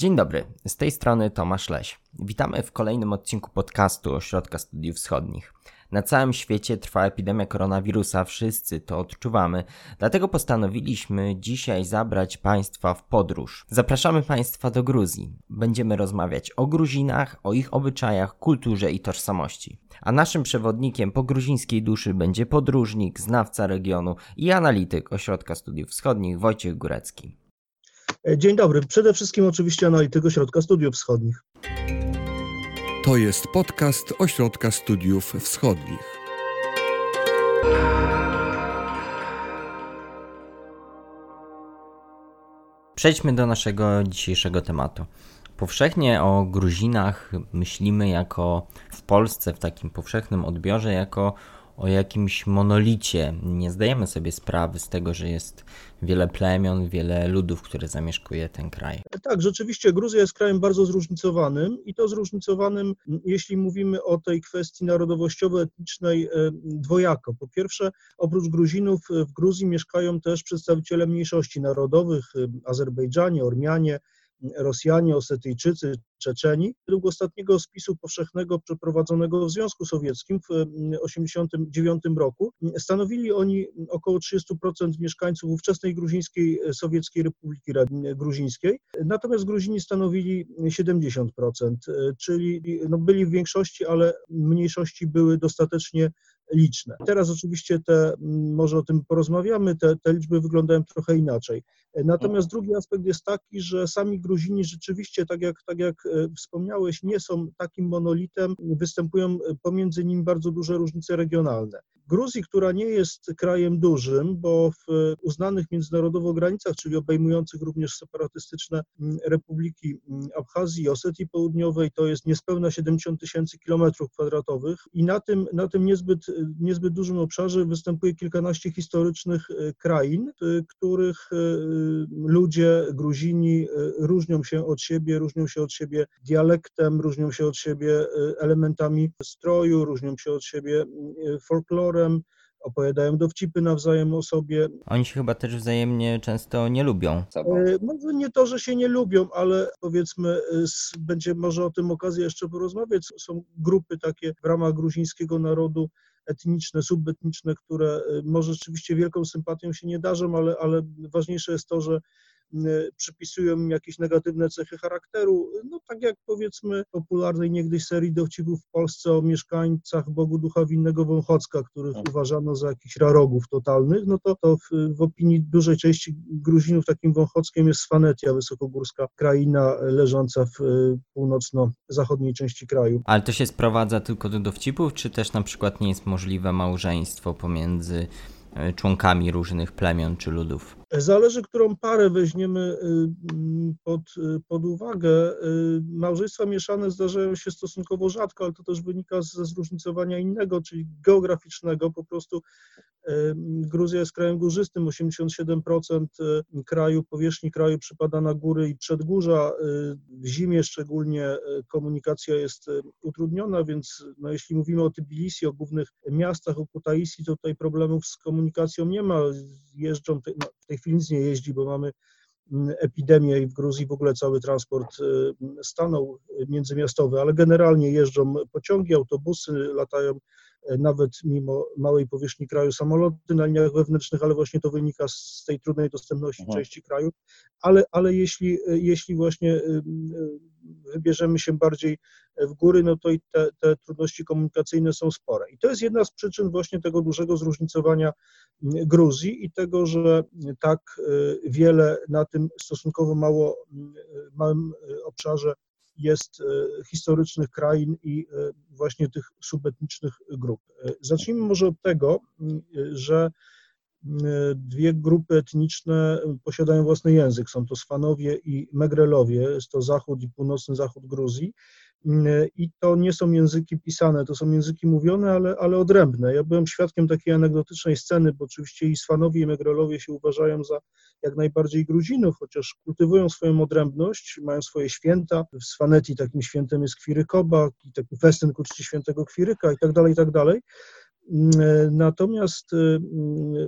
Dzień dobry, z tej strony Tomasz Leś. Witamy w kolejnym odcinku podcastu Ośrodka Studiów Wschodnich. Na całym świecie trwa epidemia koronawirusa, wszyscy to odczuwamy, dlatego postanowiliśmy dzisiaj zabrać Państwa w podróż. Zapraszamy Państwa do Gruzji. Będziemy rozmawiać o Gruzinach, o ich obyczajach, kulturze i tożsamości. A naszym przewodnikiem po gruzińskiej duszy będzie podróżnik, znawca regionu i analityk Ośrodka Studiów Wschodnich Wojciech Górecki. Dzień dobry. Przede wszystkim oczywiście analityk Ośrodka Studiów Wschodnich. To jest podcast Ośrodka Studiów Wschodnich. Przejdźmy do naszego dzisiejszego tematu. Powszechnie o Gruzinach myślimy jako w Polsce, w takim powszechnym odbiorze, jako o jakimś monolicie. Nie zdajemy sobie sprawy z tego, że jest wiele plemion, wiele ludów, które zamieszkuje ten kraj. Tak, rzeczywiście Gruzja jest krajem bardzo zróżnicowanym i to zróżnicowanym, jeśli mówimy o tej kwestii narodowościowo-etnicznej, e, dwojako. Po pierwsze, oprócz Gruzinów w Gruzji mieszkają też przedstawiciele mniejszości narodowych, e, Azerbejdżanie, Ormianie, Rosjanie, Osetyjczycy, Czeczeni. Według ostatniego spisu powszechnego przeprowadzonego w Związku Sowieckim w 1989 roku stanowili oni około 30% mieszkańców ówczesnej Gruzińskiej Sowieckiej Republiki Gruzińskiej, natomiast Gruzini stanowili 70%, czyli no byli w większości, ale mniejszości były dostatecznie liczne. Teraz oczywiście te, może o tym porozmawiamy, te, te liczby wyglądają trochę inaczej. Natomiast drugi aspekt jest taki, że sami Gruzini rzeczywiście, tak jak, tak jak e, wspomniałeś, nie są takim monolitem, występują pomiędzy nimi bardzo duże różnice regionalne. Gruzji, która nie jest krajem dużym, bo w uznanych międzynarodowo granicach, czyli obejmujących również separatystyczne mm, republiki mm, Abchazji i Osetii Południowej, to jest niespełna 70 tysięcy kilometrów kwadratowych. I na tym, na tym niezbyt, niezbyt dużym obszarze występuje kilkanaście historycznych e, krain, których e, ludzie, Gruzini e, różnią się od siebie, różnią się od siebie dialektem, różnią się od siebie elementami stroju, różnią się od siebie folklorem, opowiadają dowcipy nawzajem o sobie. Oni się chyba też wzajemnie często nie lubią. E, może nie to, że się nie lubią, ale powiedzmy, e, będzie może o tym okazja jeszcze porozmawiać. Są grupy takie w ramach gruzińskiego narodu etniczne, subetniczne, które e, może rzeczywiście wielką sympatią się nie darzą, ale, ale ważniejsze jest to, że przypisują im jakieś negatywne cechy charakteru, no tak jak powiedzmy popularnej niegdyś serii dowcipów w Polsce o mieszkańcach Bogu Ducha Winnego Wąchocka, których tak. uważano za jakichś rarogów totalnych, no to, to w, w, opinii dużej części Gruzinów takim Wąchockiem jest Swanetia, wysokogórska kraina leżąca w y, północno-zachodniej części kraju. Ale to się sprowadza tylko do dowcipów, czy też na przykład nie jest możliwe małżeństwo pomiędzy y, członkami różnych plemion czy ludów? Zależy, którą parę weźmiemy y, mm, pod, y, pod uwagę. Y, małżeństwa mieszane zdarzają się stosunkowo rzadko, ale to też wynika ze zróżnicowania innego, czyli geograficznego. Po prostu Gruzja jest krajem górzystym, 87% kraju, powierzchni kraju przypada na góry i przedgórza. W zimie szczególnie komunikacja jest utrudniona, więc no, jeśli mówimy o Tbilisi, o głównych miastach, o Kutaisi, to tutaj problemów z komunikacją nie ma. Jeżdżą, no, w tej chwili nic nie jeździ, bo mamy mm, epidemię i w Gruzji w ogóle cały transport y, stanął międzymiastowy, ale generalnie jeżdżą pociągi, autobusy, latają nawet mimo małej powierzchni kraju samoloty na liniach wewnętrznych, ale właśnie to wynika z tej trudnej dostępności Aha. części kraju. Ale, ale jeśli, e, jeśli właśnie y, wybierzemy się bardziej w góry, no to i te, te trudności komunikacyjne są spore. I to jest jedna z przyczyn właśnie tego dużego zróżnicowania Gruzji i tego, że tak wiele na tym stosunkowo mało, małym obszarze jest historycznych krain i właśnie tych subetnicznych grup. Zacznijmy może od tego, że dwie grupy etniczne posiadają własny język. Są to Sfanowie i Megrelowie, jest to zachód i północny zachód Gruzji. I to nie są języki pisane, to są języki mówione, ale, ale odrębne. Ja byłem świadkiem takiej anegdotycznej sceny, bo oczywiście i Swanowie, i Megrolowie się uważają za jak najbardziej Gruzinów, chociaż kultywują swoją odrębność, mają swoje święta. W Swanetii takim świętem jest Kwirykoba, i taki festyn ku czci świętego Kwiryka i tak dalej, i tak dalej. Natomiast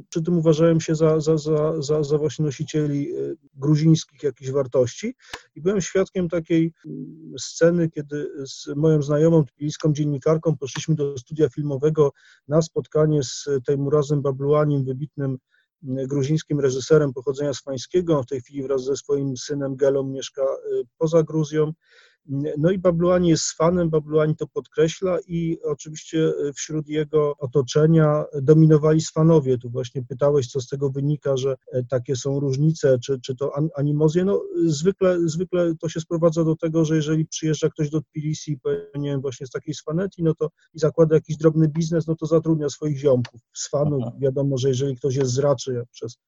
przy tym uważałem się za, za, za, za, za właśnie nosicieli gruzińskich jakichś wartości i byłem świadkiem takiej sceny, kiedy z moją znajomą tbiliską dziennikarką poszliśmy do studia filmowego na spotkanie z Tejmurazem Babluanim, wybitnym gruzińskim reżyserem pochodzenia swańskiego. W tej chwili wraz ze swoim synem Gelą mieszka poza Gruzją. No i Babluani jest fanem, Babluani to podkreśla i oczywiście wśród jego otoczenia dominowali Sfanowie. Tu właśnie pytałeś, co z tego wynika, że e, takie są różnice, czy, czy to animozje. No zwykle, zwykle to się sprowadza do tego, że jeżeli przyjeżdża ktoś do Tbilisi, nie wiem, właśnie z takiej Sfaneti, no to i zakłada jakiś drobny biznes, no to zatrudnia swoich ziomków. Z fanów wiadomo, że jeżeli ktoś jest zraczy, jak przez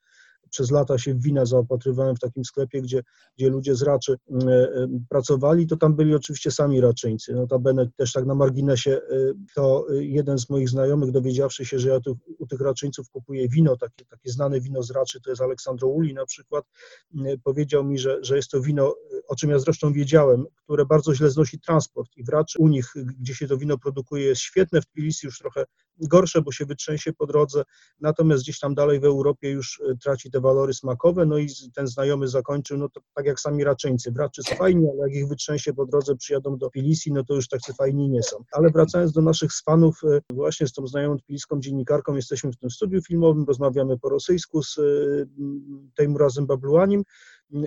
przez lata się w wina zaopatrywałem w takim sklepie, gdzie, gdzie ludzie z Raczy e, e, pracowali, to tam byli oczywiście sami Raczyńcy. Notabene też tak na marginesie e, to jeden z moich znajomych dowiedziawszy się, że ja tu, u tych Raczyńców kupuję wino, takie, takie znane wino z Raczy, to jest Aleksandro Uli na przykład, powiedział mi, że, że jest to wino, o czym ja zresztą wiedziałem, które bardzo źle znosi transport i w Raczy u nich, gdzie się to wino produkuje, jest świetne, w Tbilisi już trochę gorsze, bo się wytrzęsie po drodze, natomiast gdzieś tam dalej w Europie już traci te walory smakowe, no i ten znajomy zakończył, no to tak jak sami raczyńcy, braczy są fajni, ale jak ich wytrzęsie po drodze przyjadą do Tbilisi, no to już tacy fajni nie są. Ale wracając do naszych fanów, e, właśnie z tą znajomą tbiliską dziennikarką jesteśmy w tym studiu filmowym, rozmawiamy po rosyjsku z tym razem Babluanim,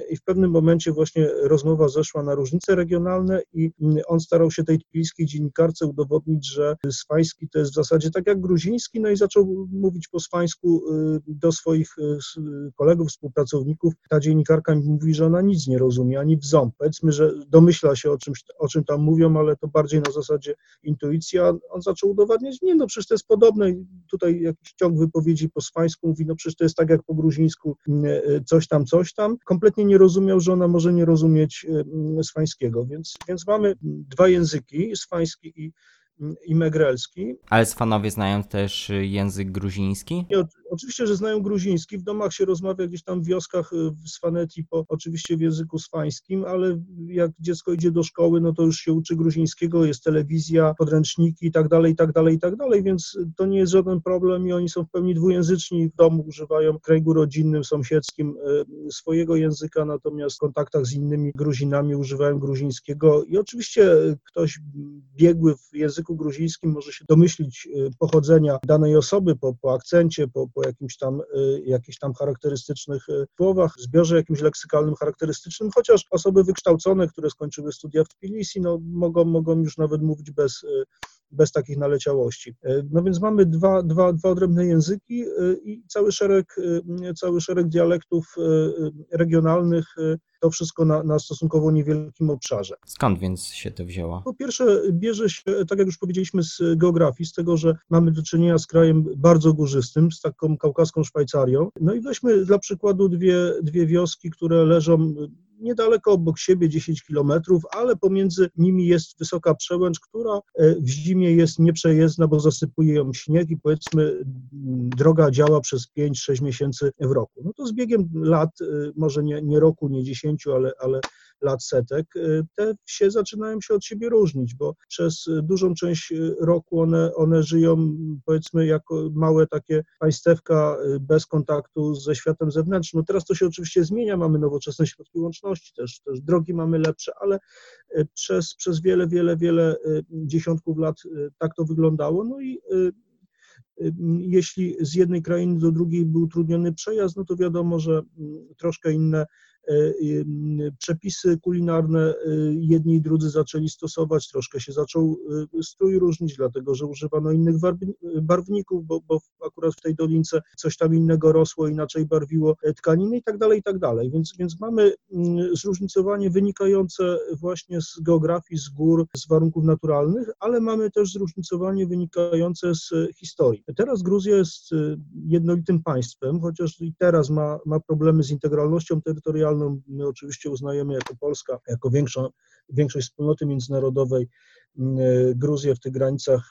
i w pewnym momencie właśnie rozmowa zeszła na różnice regionalne i on starał się tej tbiliskiej dziennikarce udowodnić, że swański to jest w zasadzie tak jak gruziński, no i zaczął mówić po swańsku y, do swoich y, kolegów, współpracowników. Ta dziennikarka mówi, że ona nic nie rozumie, ani w ząb. Powiedzmy, że domyśla się o, czymś, o czym tam mówią, ale to bardziej na zasadzie intuicja. On zaczął udowadniać, nie no przecież to jest podobne. Tutaj jakiś ciąg wypowiedzi po swańsku mówi, no przecież to jest tak jak po gruzińsku, y, coś tam, coś tam. Kompletnie kompletnie nie rozumiał, że ona może nie rozumieć swańskiego. Więc, więc mamy dwa języki, swański i i megrelski. Ale Sfanowie znają też język gruziński? Nie, oczywiście, że znają gruziński. W domach się rozmawia gdzieś tam w wioskach y, w Sfaneti, po, oczywiście w języku swańskim, ale jak dziecko idzie do szkoły, no to już się uczy gruzińskiego, jest telewizja, podręczniki i tak dalej, i tak dalej, i tak dalej, więc to nie jest żaden problem i oni są w pełni dwujęzyczni. W domu używają w kręgu rodzinnym, sąsiedzkim y, swojego języka, natomiast w kontaktach z innymi Gruzinami używają gruzińskiego i oczywiście ktoś biegły w języku języku gruzińskim może się domyślić y, pochodzenia danej osoby po, po akcencie, po, po jakimś tam, y, jakichś tam charakterystycznych y, słowach, zbiorze jakimś leksykalnym charakterystycznym, chociaż osoby wykształcone, które skończyły studia w Tbilisi, no, mogą, mogą już nawet mówić bez, bez takich naleciałości. No więc mamy dwa, dwa, dwa odrębne języki i cały szereg, cały szereg dialektów regionalnych, to wszystko na, na stosunkowo niewielkim obszarze. Skąd więc się to wzięło? Po pierwsze, bierze się, tak jak już powiedzieliśmy, z geografii, z tego, że mamy do czynienia z krajem bardzo górzystym, z taką kaukaską Szwajcarią. No i weźmy dla przykładu dwie, dwie wioski, które leżą niedaleko obok siebie, 10 kilometrów, ale pomiędzy nimi jest wysoka przełęcz, która e, w zimie jest nieprzejezdna, bo zasypuje ją śnieg i powiedzmy droga działa przez 5-6 miesięcy w roku. No to z biegiem lat, e, może nie, nie roku, nie 10, ale, ale lat setek, y, te wsie zaczynają się od siebie różnić, bo przez dużą część y, roku one, one żyją powiedzmy jako małe takie państewka y, bez kontaktu ze światem zewnętrznym. No teraz to się oczywiście zmienia, mamy nowoczesne środki łączności, też, też drogi mamy lepsze, ale przez, przez wiele, wiele, wiele dziesiątków lat tak to wyglądało. No i jeśli z jednej krainy do drugiej był utrudniony przejazd, no to wiadomo, że mm, troszkę inne przepisy kulinarne e, jedni i drudzy zaczęli stosować, troszkę się zaczął e, strój różnić, dlatego że używano innych barwników, bo, bo akurat w tej dolince coś tam innego rosło, inaczej barwiło tkaniny i tak dalej, i tak dalej. Więc, więc mamy zróżnicowanie wynikające właśnie z geografii, z gór, z warunków naturalnych, ale mamy też zróżnicowanie wynikające z historii. Teraz Gruzja jest jednolitym państwem, chociaż i teraz ma, ma problemy z integralnością terytorialną, my oczywiście uznajemy jako Polska, jako większą większość wspólnoty międzynarodowej Gruzję w tych granicach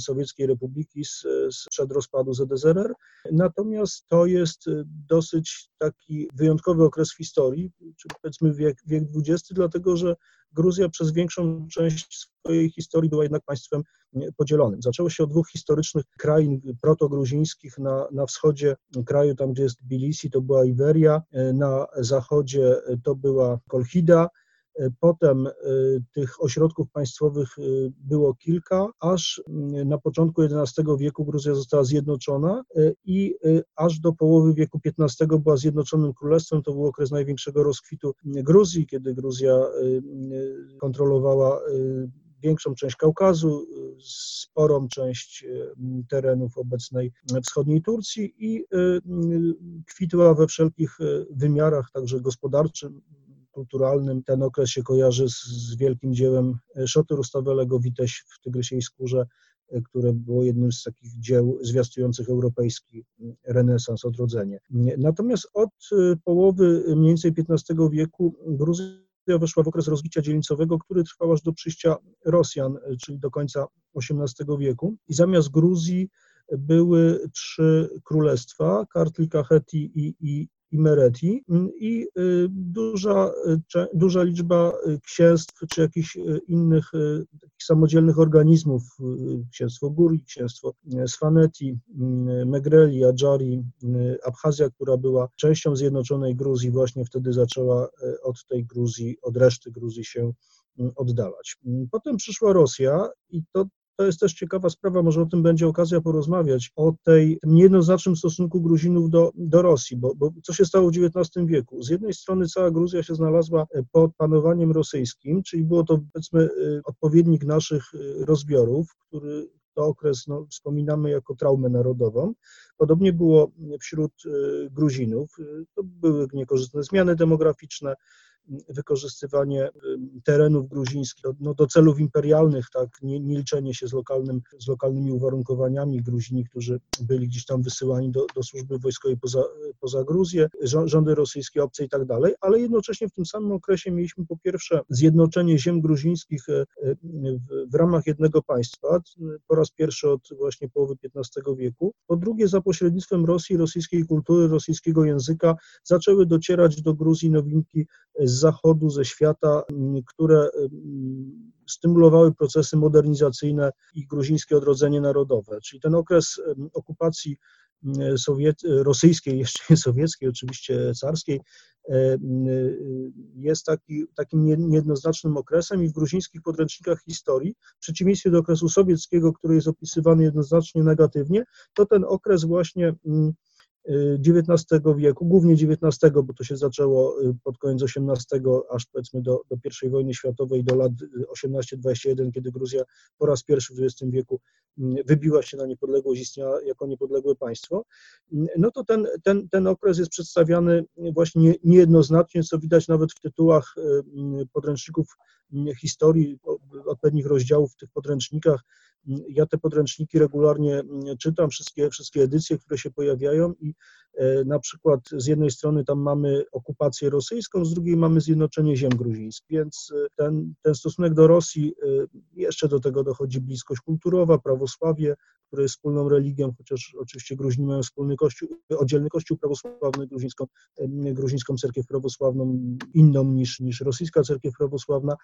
Sowieckiej Republiki sprzed rozpadu ZSRR. Natomiast to jest dosyć taki wyjątkowy okres w historii, czyli powiedzmy wiek, wiek XX, dlatego że Gruzja przez większą część swojej historii była jednak państwem podzielonym. Zaczęło się od dwóch historycznych krain protogruzińskich na, na wschodzie kraju, tam gdzie jest Tbilisi, to była Iberia, na zachodzie to była Kolchida, Potem tych ośrodków państwowych było kilka, aż na początku XI wieku Gruzja została zjednoczona i aż do połowy wieku XV była zjednoczonym królestwem. To był okres największego rozkwitu Gruzji, kiedy Gruzja kontrolowała większą część Kaukazu, sporą część terenów obecnej wschodniej Turcji i kwitła we wszelkich wymiarach, także gospodarczym, kulturalnym. Ten okres się kojarzy z, z wielkim dziełem Szoty Rustawelego Witeś w Tygrysiej Skórze, które było jednym z takich dzieł zwiastujących europejski renesans, odrodzenie. Natomiast od połowy mniej więcej XV wieku Gruzja weszła w okres rozbicia dzielnicowego, który trwał aż do przyjścia Rosjan, czyli do końca XVIII wieku. I zamiast Gruzji były trzy królestwa, Kartli, Kaheti i, i, i Mereti mm, i y, duża, y, duża liczba y, księstw czy jakichś innych samodzielnych organizmów, księstwo Guri, księstwo Sfaneti, Megreli, Adżari, Abchazja, która była częścią zjednoczonej Gruzji, właśnie wtedy zaczęła od tej Gruzji, od reszty Gruzji się oddalać. Potem przyszła Rosja i to to jest też ciekawa sprawa, może o tym będzie okazja porozmawiać, o tej niejednoznacznym stosunku Gruzinów do, do Rosji, bo, bo co się stało w XIX wieku? Z jednej strony cała Gruzja się znalazła pod panowaniem rosyjskim, czyli było to powiedzmy y, odpowiednik naszych y, rozbiorów, który to okres no, wspominamy jako traumę narodową. Podobnie było wśród Gruzinów. To były niekorzystne zmiany demograficzne, wykorzystywanie terenów gruzińskich no, do celów imperialnych, tak, nie, nie liczenie się z, lokalnym, z lokalnymi uwarunkowaniami. Gruzini, którzy byli gdzieś tam wysyłani do, do służby wojskowej poza, poza Gruzję, rządy rosyjskie, obce i tak dalej, ale jednocześnie w tym samym okresie mieliśmy po pierwsze zjednoczenie ziem gruzińskich e, e, w, w ramach jednego państwa, po raz pierwszy od właśnie połowy XV wieku, po drugie za pośrednictwem Rosji, rosyjskiej kultury, rosyjskiego języka zaczęły docierać do Gruzji nowinki z zachodu, ze świata, które stymulowały procesy modernizacyjne i gruzińskie odrodzenie narodowe. Czyli ten okres okupacji mm, Sowiet, rosyjskiej, jeszcze nie sowieckiej, oczywiście carskiej, jest taki, takim niejednoznacznym okresem i w gruzińskich podręcznikach historii, w przeciwieństwie do okresu sowieckiego, który jest opisywany jednoznacznie negatywnie, to ten okres właśnie XIX wieku, głównie XIX, bo to się zaczęło y, pod koniec XVIII, aż powiedzmy do, do I wojny światowej, do lat 18-21, kiedy Gruzja po raz pierwszy w XX wieku mm, wybiła się na niepodległość, istniała jako niepodległe państwo, mm, no to ten, ten, ten okres jest przedstawiany właśnie niejednoznacznie, co widać nawet w tytułach y, mm, podręczników historii, odpowiednich rozdziałów w tych podręcznikach, ja te podręczniki regularnie mm, czytam, wszystkie, wszystkie edycje, które się pojawiają i e, na przykład z jednej strony tam mamy okupację rosyjską, z drugiej mamy zjednoczenie ziem gruzińskich, więc e, ten, ten stosunek do Rosji, e, jeszcze do tego dochodzi bliskość kulturowa, prawosławie, które jest wspólną religią, chociaż oczywiście Gruzini mają wspólny kościół, oddzielny kościół prawosławny, gruzińską, gruzińską cerkiew prawosławną, inną niż, niż rosyjska cerkiew prawosławna,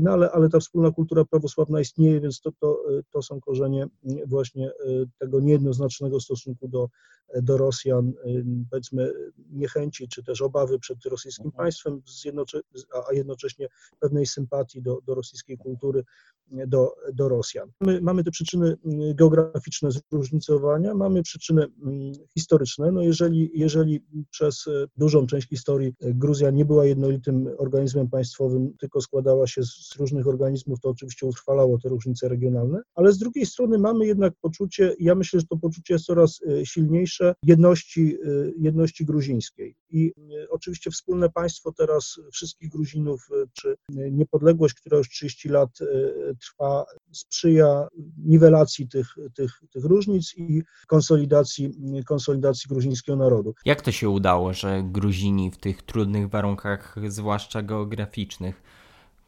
no ale, ale ta wspólna kultura prawosławna istnieje, więc to, to, to są korzenie właśnie tego niejednoznacznego stosunku do, do Rosjan, powiedzmy niechęci czy też obawy przed rosyjskim mhm. państwem, a jednocześnie pewnej sympatii do, do rosyjskiej kultury, do, do Rosjan. My, mamy te przyczyny geograficzne zróżnicowania, mamy przyczyny historyczne. No jeżeli, jeżeli przez dużą część historii Gruzja nie była jednolitym organizmem państwowym, tylko składała się z różnych organizmów, to oczywiście utrwalało te różnice regionalne, ale z drugiej strony mamy jednak poczucie, ja myślę, że to poczucie jest coraz e, silniejsze, jedności, e, jedności gruzińskiej. I e, oczywiście wspólne państwo teraz wszystkich Gruzinów, czy niepodległość, która już 30 lat trwa, sprzyja niwelacji tych, tych, tych różnic i konsolidacji, konsolidacji gruzińskiego narodu. Jak to się udało, że Gruzini w tych trudnych warunkach, zwłaszcza geograficznych,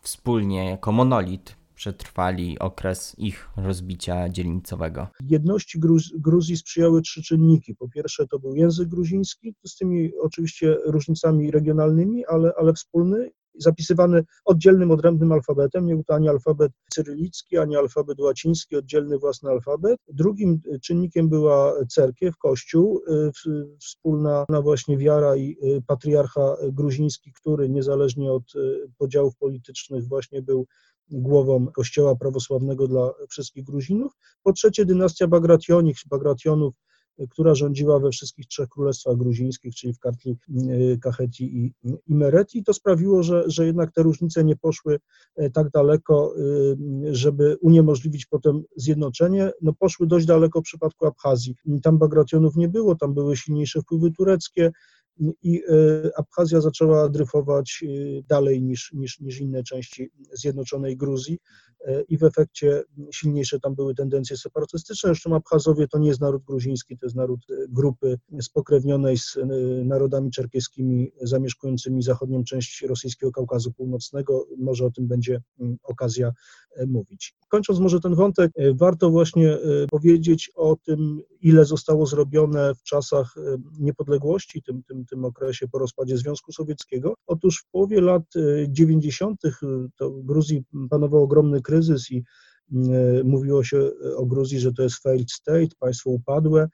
wspólnie jako monolit przetrwali okres ich rozbicia dzielnicowego? Jedności Gruz Gruzji sprzyjały trzy czynniki. Po pierwsze to był język gruziński, z tymi oczywiście różnicami regionalnymi, ale, ale wspólny zapisywany oddzielnym, odrębnym alfabetem. Nie był to ani alfabet cyrylicki, ani alfabet łaciński, oddzielny własny alfabet. Drugim czynnikiem była cerkiew, kościół, y, wspólna właśnie wiara i y, patriarcha gruziński, który niezależnie od y, podziałów politycznych właśnie był głową kościoła prawosławnego dla wszystkich Gruzinów. Po trzecie dynastia Bagrationich, Bagrationów która rządziła we wszystkich trzech królestwach gruzińskich, czyli w Kartli, y, Kacheti i Imereti. To sprawiło, że, że jednak te różnice nie poszły e, tak daleko, y, żeby uniemożliwić potem zjednoczenie. No poszły dość daleko w przypadku Abchazji. Tam Bagrationów nie było, tam były silniejsze wpływy tureckie, i e, Abchazja zaczęła dryfować e, dalej niż, niż, niż inne części zjednoczonej Gruzji e, i w efekcie silniejsze tam były tendencje separatystyczne. Zresztą Abchazowie to nie jest naród gruziński, to jest naród grupy spokrewnionej z narodami czerkieskimi zamieszkującymi zachodnią część rosyjskiego Kaukazu Północnego. Może o tym będzie okazja mówić. Kończąc może ten wątek, warto właśnie powiedzieć o tym, ile zostało zrobione w czasach niepodległości, tym, tym tym okresie po rozpadzie Związku Sowieckiego. Otóż w połowie lat 90. Y, to w Gruzji panował ogromny kryzys i mówiło się o Gruzji, że to jest failed state, państwo upadłe.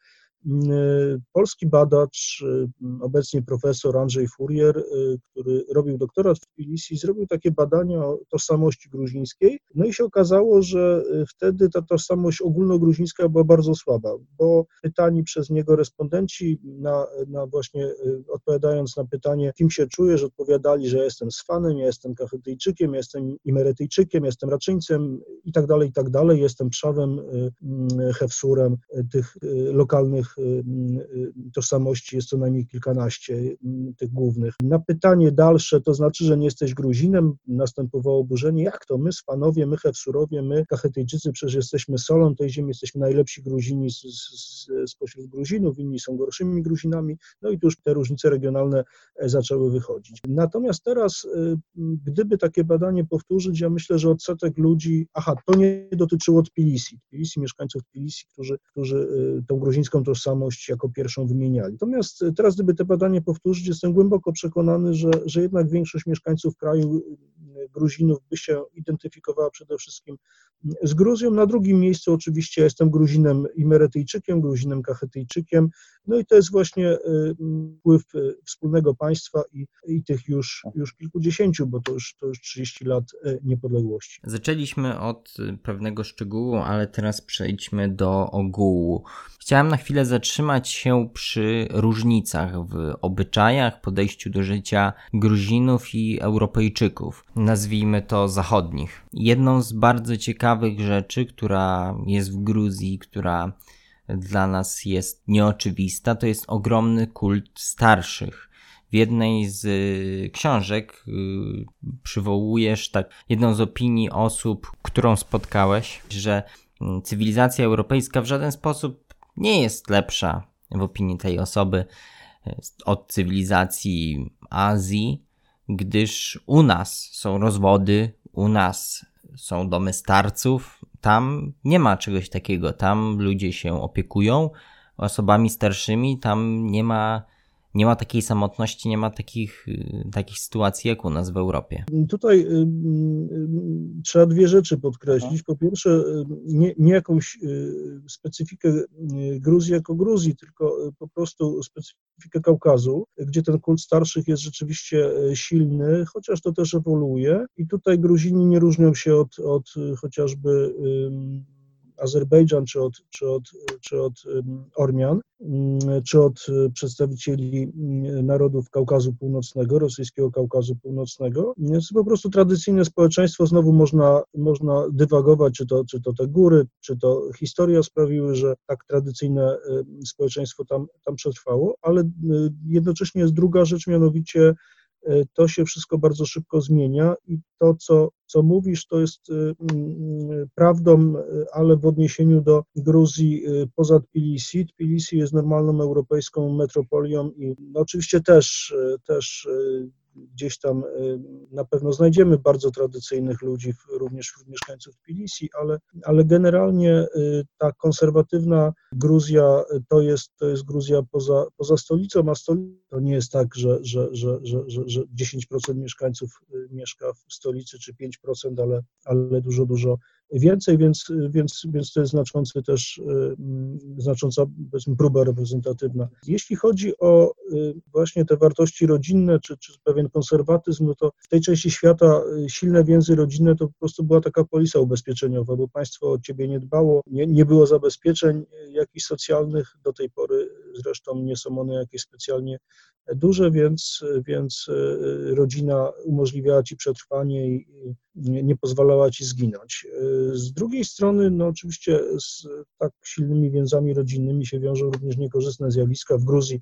Y, polski badacz, y, obecnie profesor Andrzej Furier, y, który robił doktorat w Tbilisi, zrobił takie badania o tożsamości gruzińskiej. No i się okazało, że wtedy ta tożsamość ogólnogruzińska była bardzo słaba, bo pytani przez niego respondenci, na, na właśnie odpowiadając na pytanie, kim się czujesz, odpowiadali, że jestem Sfanem, ja jestem Kachetyjczykiem, ja jestem Imeretyjczykiem, jestem Raczyńcem i tak dalej, i tak dalej, jestem Przawem, Hefsurem tych lokalnych Y, y, tożsamości jest co najmniej kilkanaście y, tych głównych. Na pytanie dalsze, to znaczy, że nie jesteś Gruzinem, następowało oburzenie. Jak to? My, Spanowie, my, Hefsurowie, my, Kachetyjczycy, przecież jesteśmy solą tej ziemi, jesteśmy najlepsi Gruzini spośród Gruzinów, inni są gorszymi Gruzinami. No i tu już te różnice regionalne e, zaczęły wychodzić. Natomiast teraz, gdyby takie badanie powtórzyć, ja myślę, że odsetek ludzi, aha, to nie dotyczyło Tbilisi, Tbilisi, mieszkańców Tbilisi, którzy, którzy tą gruzińską tożsamość tożsamość jako pierwszą wymieniali. Natomiast teraz, gdyby te badanie powtórzyć, jestem głęboko przekonany, że, że jednak większość mieszkańców kraju Gruzinów by się identyfikowała przede wszystkim z Gruzją. Na drugim miejscu oczywiście jestem Gruzinem Imeretyjczykiem, Gruzinem Kachetyjczykiem, no i to jest właśnie y, wpływ y, wspólnego państwa i, i tych już, już kilkudziesięciu, bo to już, to już 30 lat y, niepodległości. Zaczęliśmy od pewnego szczegółu, ale teraz przejdźmy do ogółu. Chciałem na chwilę zatrzymać się przy różnicach w obyczajach, podejściu do życia Gruzinów i Europejczyków, nazwijmy to zachodnich. Jedną z bardzo ciekawych rzeczy, która jest w Gruzji, która dla nas jest nieoczywista, to jest ogromny kult starszych. W jednej z książek yy, przywołujesz tak jedną z opinii osób, którą spotkałeś, że mm, cywilizacja europejska w żaden sposób nie jest lepsza w opinii tej osoby e, od cywilizacji Azji, gdyż u nas są rozwody, u nas są domy starców, tam nie ma czegoś takiego. Tam ludzie się opiekują osobami starszymi, tam nie ma nie ma takiej samotności, nie ma takich, y, takich sytuacji jak u nas w Europie. Tutaj y, y, trzeba dwie rzeczy podkreślić. Po pierwsze, nie, nie jakąś specyfikę Gruzji jako Gruzji, tylko po prostu specyfikę Kaukazu, gdzie ten kult starszych jest rzeczywiście silny, chociaż to też ewoluuje. I tutaj Gruzini nie różnią się od, od chociażby Azerbejdżan, czy od, czy od, czy od Ormian, mm, czy od e, przedstawicieli mm, narodów Kaukazu Północnego, rosyjskiego Kaukazu Północnego. Jest po prostu tradycyjne społeczeństwo, znowu można, można dywagować, czy to, czy to te góry, czy to historia sprawiły, że tak tradycyjne społeczeństwo tam, tam przetrwało, ale e, jednocześnie jest druga rzecz, mianowicie to się wszystko bardzo szybko zmienia i to, co, co mówisz, to jest e, mm, prawdą, e, ale w odniesieniu do Gruzji poza Tbilisi. Tbilisi jest normalną europejską metropolią i no, oczywiście też, też gdzieś tam na pewno znajdziemy bardzo tradycyjnych ludzi, również wśród mieszkańców Tbilisi, ale, ale generalnie ta konserwatywna Gruzja to jest, to jest Gruzja poza, poza stolicą, a stolica to nie jest tak, że, że, że, że, że, że 10% mieszkańców mieszka w stolicy czy 5%, ale, ale dużo, dużo więcej, więc, więc, więc to jest znaczący też, y, znacząca powiedzmy próba reprezentatywna. Jeśli chodzi o y, właśnie te wartości rodzinne, czy, czy pewien konserwatyzm, no to w tej części świata y, silne więzy rodzinne to po prostu była taka polisa ubezpieczeniowa, bo państwo o ciebie nie dbało, nie, nie było zabezpieczeń jakichś socjalnych, do tej pory zresztą nie są one jakieś specjalnie duże, więc, więc rodzina umożliwiała ci przetrwanie i nie, nie pozwalała ci zginąć. Z drugiej strony, no oczywiście z tak silnymi więzami rodzinnymi się wiążą również niekorzystne zjawiska. W Gruzji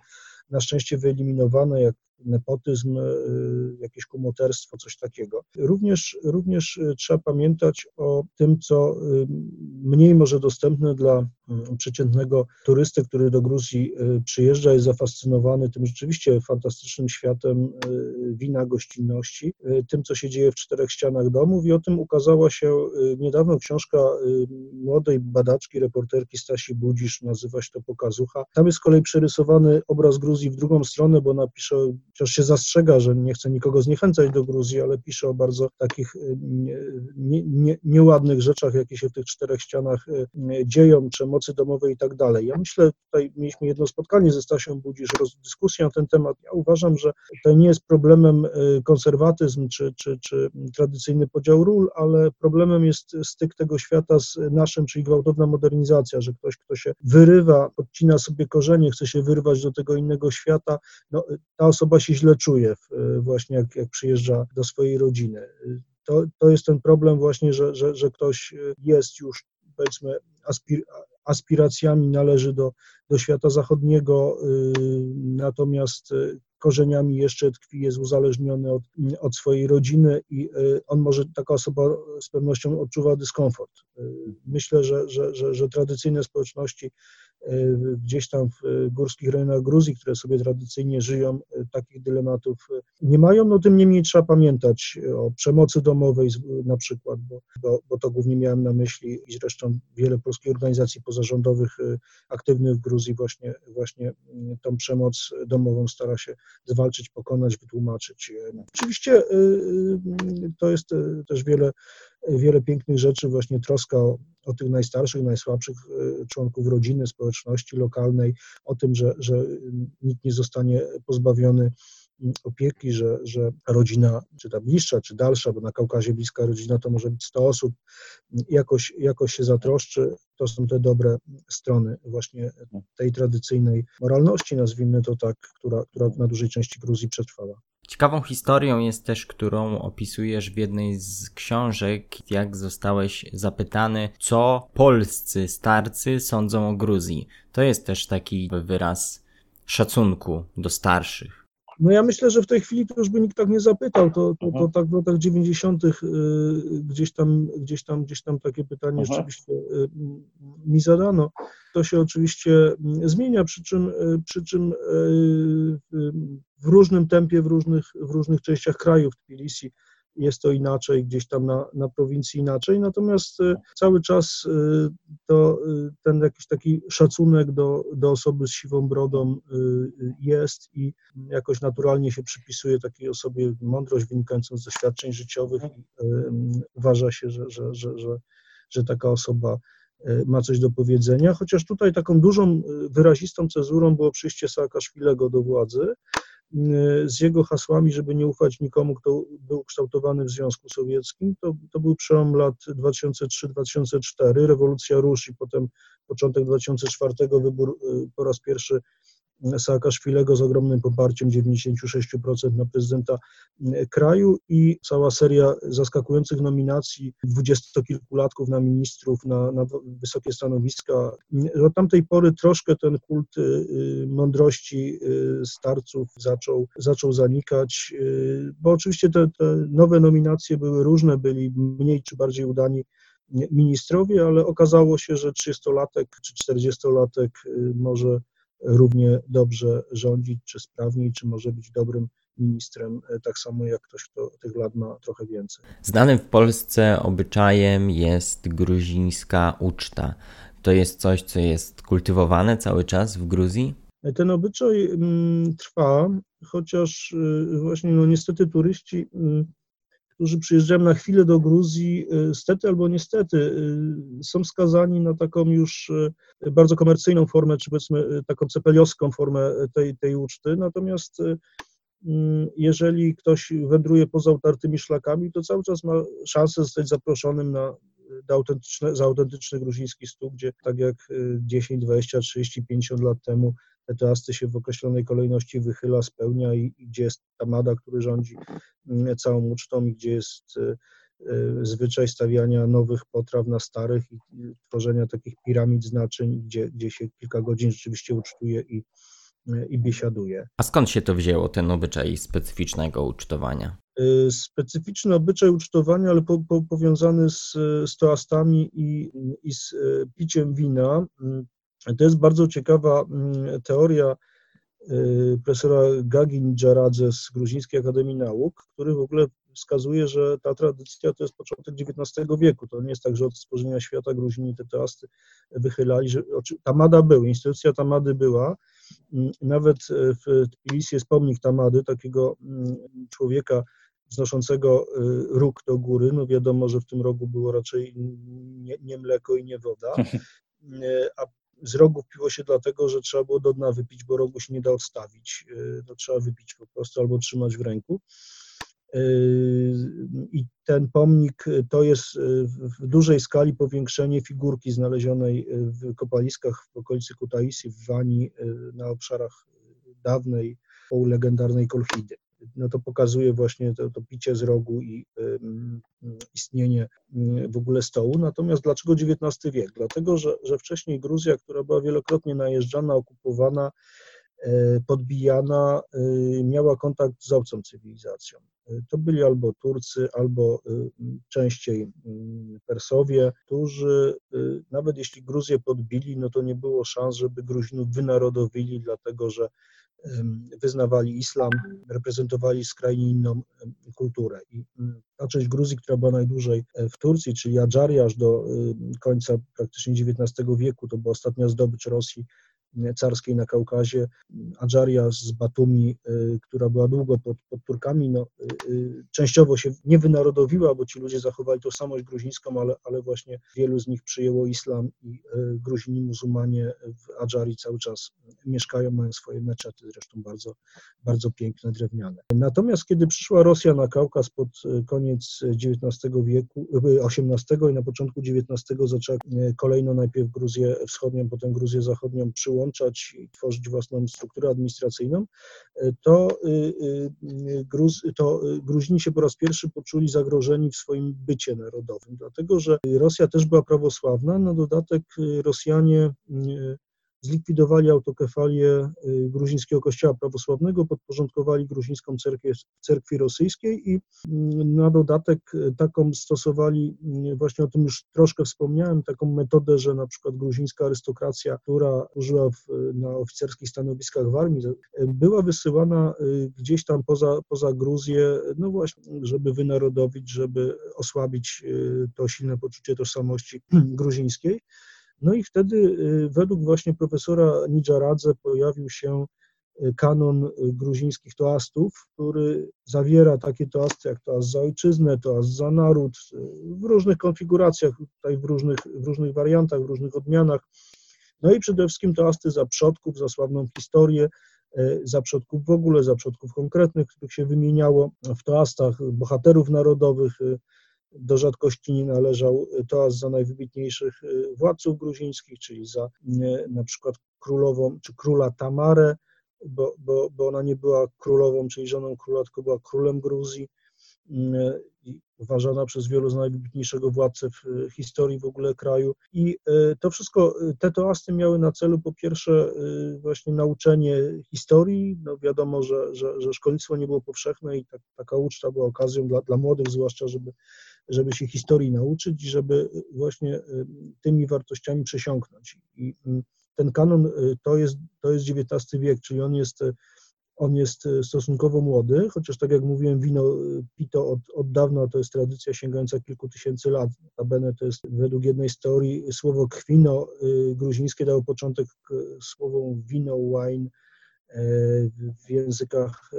na szczęście wyeliminowane, jak nepotyzm, y, jakieś kumoterstwo, coś takiego. Również, również y, trzeba pamiętać o tym, co y, mniej może dostępne dla przeciętnego turysty, który do Gruzji przyjeżdża, jest zafascynowany tym rzeczywiście fantastycznym światem wina, gościnności, tym, co się dzieje w czterech ścianach domów i o tym ukazała się niedawno książka młodej badaczki, reporterki Stasi Budzisz, nazywa się to Pokazucha. Tam jest z kolei przerysowany obraz Gruzji w drugą stronę, bo napisze Chociaż się zastrzega, że nie chce nikogo zniechęcać do Gruzji, ale pisze o bardzo takich y, nie, nie, nieładnych rzeczach, jakie się w tych czterech ścianach y, dzieją, przemocy domowej i tak dalej. Ja myślę, tutaj mieliśmy jedno spotkanie ze Stasią Budzisz, dyskusję na ten temat. Ja uważam, że to nie jest problemem y, konserwatyzm czy, czy, czy tradycyjny podział ról, ale problemem jest styk tego świata z naszym, czyli gwałtowna modernizacja, że ktoś, kto się wyrywa, podcina sobie korzenie, chce się wyrwać do tego innego świata, no, ta osoba się źle czuje właśnie jak, jak przyjeżdża do swojej rodziny. To, to jest ten problem właśnie, że, że, że ktoś jest już powiedzmy aspir, aspiracjami należy do, do świata zachodniego, y, natomiast korzeniami jeszcze tkwi, jest uzależniony od, od swojej rodziny i y, on może, taka osoba z pewnością odczuwa dyskomfort. Y, myślę, że, że, że, że tradycyjne społeczności y, gdzieś tam w górskich rejonach Gruzji, które sobie tradycyjnie żyją, takich dylematów nie mają. No tym niemniej trzeba pamiętać o przemocy domowej na przykład, bo, bo, bo to głównie miałem na myśli i zresztą wiele polskich organizacji pozarządowych aktywnych w Gruzji właśnie, właśnie tą przemoc domową stara się zwalczyć, pokonać, wytłumaczyć. Oczywiście y, y, to jest też wiele, wiele pięknych rzeczy, właśnie troska o, o tych najstarszych, najsłabszych członków rodziny, społeczności lokalnej, o tym, że, że nikt nie zostanie pozbawiony opieki, że, że rodzina, czy ta bliższa, czy dalsza, bo na Kaukazie bliska rodzina to może być 100 osób, jakoś, jakoś się zatroszczy. To są te dobre strony właśnie tej tradycyjnej moralności, nazwijmy to tak, która, która na dużej części Gruzji przetrwała. Ciekawą historią jest też, którą opisujesz w jednej z książek, jak zostałeś zapytany, co polscy starcy sądzą o Gruzji. To jest też taki wyraz szacunku do starszych. No ja myślę, że w tej chwili to już by nikt tak nie zapytał, to, to, to tak w latach 90. Y, gdzieś tam, gdzieś tam, gdzieś tam takie pytanie Aha. rzeczywiście y, mi zadano. To się oczywiście mm, zmienia, przy czym, y, przy czym w różnym tempie, w różnych, w różnych częściach kraju, w Tbilisi jest to inaczej, gdzieś tam na, na prowincji inaczej, natomiast y, cały czas y, to y, ten jakiś taki szacunek do, do osoby z siwą brodą jest i jakoś naturalnie się przypisuje takiej osobie mądrość wynikającą z doświadczeń życiowych i uważa się, że, że, że, że, że taka osoba ma coś do powiedzenia, chociaż tutaj taką dużą, wyrazistą cezurą było przyjście Saakaszwilego do władzy, z jego hasłami, żeby nie ufać nikomu, kto był kształtowany w Związku Sowieckim. To, to był przełom lat 2003-2004, rewolucja Rusz i potem początek 2004, wybór po raz pierwszy Saakaszwilego z ogromnym poparciem 96% na prezydenta e, kraju i cała seria zaskakujących nominacji dwudziestokilkulatków na ministrów, na, na wysokie stanowiska. Od tamtej pory troszkę ten kult y, y, mądrości y, starców zaczął, zaczął zanikać, bo oczywiście te, te nowe nominacje były różne, byli mniej czy bardziej udani ministrowie, ale okazało się, że 30-latek czy 40-latek może równie dobrze rządzić, czy sprawniej, czy może być dobrym ministrem, tak samo jak ktoś, kto tych lat ma trochę więcej. Znanym w Polsce obyczajem jest gruzińska uczta. To jest coś, co jest kultywowane cały czas w Gruzji? Ten obyczaj mm, trwa, chociaż y, właśnie no niestety turyści, y, którzy przyjeżdżają na chwilę do Gruzji, y, stety albo niestety, są skazani na taką już bardzo komercyjną formę, czy powiedzmy taką cepeliowską formę tej, tej uczty. Natomiast mm, jeżeli ktoś wędruje poza utartymi szlakami, to cały czas ma szansę zostać zaproszonym na autentyczne, za autentyczny gruziński stół, gdzie tak jak 10, 20, 30, 50 lat temu te toasty się w określonej kolejności wychyla, spełnia i, i gdzie jest tamada, który rządzi mm, całą ucztą i gdzie jest y, y, zwyczaj stawiania nowych potraw na starych i tworzenia takich piramid znaczeń, gdzie, gdzie się kilka godzin rzeczywiście ucztuje i, y, i biesiaduje. A skąd się to wzięło, ten obyczaj specyficznego ucztowania? Specyficzny obyczaj ucztowania, ale po, po, powiązany z, z toastami i, i z piciem wina. To jest bardzo ciekawa mm, teoria y, profesora Gagin Dżaradze z Gruzińskiej Akademii Nauk, który w ogóle wskazuje, że ta tradycja to jest początek XIX wieku. To nie jest tak, że od stworzenia świata Gruzini te toasty wychylali, że Tamada był, instytucja Tamady była. Mm, nawet w Tbilisi jest pomnik Tamady, takiego mm, człowieka wznoszącego y, róg do góry. No wiadomo, że w tym rogu było raczej nie, nie mleko i nie woda. Y, a z rogów piło się dlatego, że trzeba było do dna wypić, bo rogu się nie da odstawić. Y, to trzeba wypić po prostu albo trzymać w ręku. Y, I ten pomnik to jest y, w dużej skali powiększenie figurki znalezionej w kopaliskach w okolicy Kutaisi w Wani na obszarach dawnej legendarnej Kolchidy no to pokazuje właśnie to, to picie z rogu i y, istnienie w ogóle stołu. Natomiast dlaczego XIX wiek? Dlatego, że, że wcześniej Gruzja, która była wielokrotnie najeżdżana, okupowana, podbijana, y, miała kontakt z obcą cywilizacją. Y, to byli albo Turcy, albo częściej Persowie, którzy nawet jeśli Gruzję podbili, no to nie było szans, żeby Gruzinów wynarodowili, dlatego że wyznawali islam, reprezentowali skrajnie inną kulturę. I ta część Gruzji, która była najdłużej e, w Turcji, czyli Adżaria aż do końca praktycznie XIX wieku, to była ostatnia zdobycz Rosji carskiej na Kaukazie, Adżaria z Batumi, y, która była długo pod, pod Turkami, no, y, y, częściowo się nie wynarodowiła, bo ci ludzie zachowali tożsamość gruzińską, ale, ale właśnie wielu z nich przyjęło islam i Gruzini muzułmanie w Adżarii cały czas mieszkają, mają swoje meczety, zresztą bardzo, bardzo piękne, drewniane. Natomiast kiedy przyszła Rosja na Kaukaz pod koniec XIX wieku, XVIII i na początku XIX zaczęła kolejno najpierw Gruzję Wschodnią, potem Gruzję Zachodnią przyłączyć, i tworzyć własną strukturę administracyjną, to, y, y, Gruz, to Gruzini się po raz pierwszy poczuli zagrożeni w swoim bycie narodowym, dlatego że Rosja też była prawosławna, na dodatek Rosjanie zlikwidowali autokefalię y, gruzińskiego kościoła prawosławnego, podporządkowali gruzińską cerkwię cerkwi rosyjskiej i mm, na dodatek y, taką stosowali, y, właśnie o tym już troszkę wspomniałem, taką metodę, że na przykład gruzińska arystokracja, która użyła w, na oficerskich stanowiskach w armii, była wysyłana gdzieś tam poza, poza Gruzję, no właśnie, żeby wynarodowić, żeby osłabić to silne poczucie tożsamości gruzińskiej. No i wtedy y, według właśnie profesora Nidżaradze pojawił się y, kanon y, gruzińskich toastów, który zawiera takie toasty jak toast za ojczyznę, toast za naród, w różnych konfiguracjach, tutaj w różnych, w różnych wariantach, w różnych odmianach. No i przede wszystkim toasty za przodków, za sławną historię, za przodków w ogóle, za przodków konkretnych, których się wymieniało w toastach bohaterów narodowych, do rzadkości nie należał toast za najwybitniejszych y, władców gruzińskich, czyli za y, na przykład królową czy króla Tamarę, bo, bo, bo ona nie była królową, czyli żoną króla, tylko była królem Gruzji y, i uważana przez wielu za najwybitniejszego władcę w historii w ogóle kraju. I to wszystko, te toasty miały na celu po pierwsze właśnie nauczenie historii. No wiadomo, że, że, że szkolnictwo nie było powszechne i tak, taka uczta była okazją dla, dla młodych zwłaszcza, żeby żeby się historii nauczyć i żeby właśnie y, tymi wartościami przesiąknąć. I y, ten kanon y, to jest, to jest XIX wiek, czyli on jest on jest stosunkowo młody, chociaż tak jak mówiłem, wino pito od, od dawna to jest tradycja sięgająca kilku tysięcy lat. Notabene to jest według jednej z teorii słowo kwino gruzińskie dało początek słowom wino, wine, w językach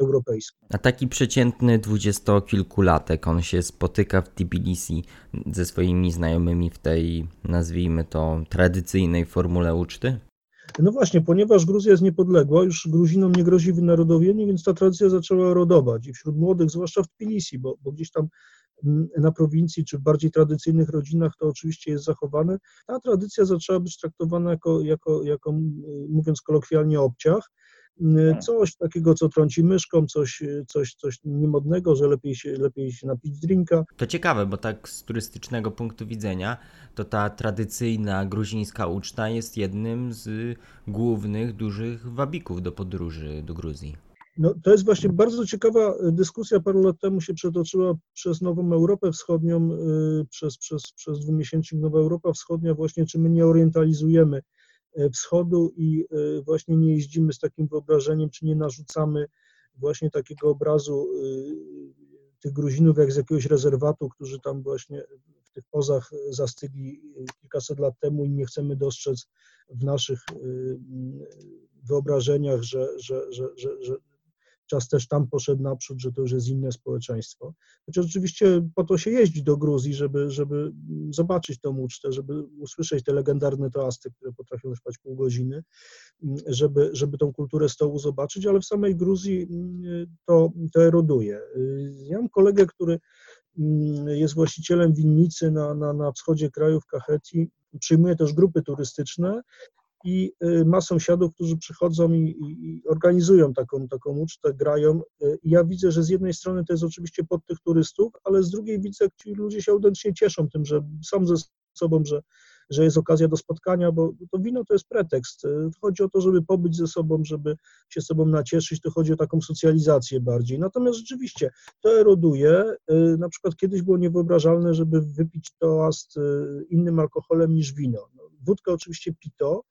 europejskich. A taki przeciętny dwudziestokilkulatek, on się spotyka w Tbilisi ze swoimi znajomymi w tej, nazwijmy to, tradycyjnej formule uczty? No właśnie, ponieważ Gruzja jest niepodległa, już Gruzinom nie grozi wynarodowienie, więc ta tradycja zaczęła rodować i wśród młodych, zwłaszcza w Tbilisi, bo, bo gdzieś tam na prowincji czy w bardziej tradycyjnych rodzinach to oczywiście jest zachowane. Ta tradycja zaczęła być traktowana jako, jako, jako mówiąc kolokwialnie, obciach tak. coś takiego, co trąci myszką, coś, coś, coś niemodnego, że lepiej się, lepiej się napić drinka. To ciekawe, bo tak z turystycznego punktu widzenia, to ta tradycyjna gruzińska uczta jest jednym z głównych, dużych wabików do podróży do Gruzji. No, to jest właśnie bardzo ciekawa dyskusja. Parę lat temu się przetoczyła przez Nową Europę Wschodnią, y, przez, przez, przez dwumiesięcznik Nowa Europa Wschodnia, właśnie czy my nie orientalizujemy E, wschodu i właśnie nie jeździmy z takim wyobrażeniem, czy nie narzucamy właśnie takiego obrazu tych Gruzinów jak z jakiegoś rezerwatu, którzy tam właśnie w tych pozach zastygli kilkaset lat temu i nie chcemy dostrzec w naszych wyobrażeniach, że, że, że, że, że czas też tam poszedł naprzód, że to już jest inne społeczeństwo. Chociaż oczywiście po to się jeździ do Gruzji, żeby, żeby zobaczyć tą ucztę, żeby usłyszeć te legendarne toasty, które potrafią trwać pół godziny, żeby, żeby tą kulturę stołu zobaczyć, ale w samej Gruzji mm, to, to eroduje. Ja mam kolegę, który mm, jest właścicielem winnicy na, na, na wschodzie kraju w Kacheti, przyjmuje też grupy turystyczne i y, ma sąsiadów, którzy przychodzą i, i, organizują taką, taką ucztę, grają. Y, ja widzę, że z jednej strony to jest oczywiście pod tych turystów, ale z drugiej widzę, jak ci ludzie się autentycznie cieszą tym, że są ze sobą, że, że jest okazja do spotkania, bo to wino to jest pretekst. Y, chodzi o to, żeby pobyć ze sobą, żeby się sobą nacieszyć, to chodzi o taką socjalizację bardziej. Natomiast rzeczywiście to eroduje. Na przykład kiedyś było niewyobrażalne, żeby wypić toast innym alkoholem niż wino. No, wódka oczywiście pito,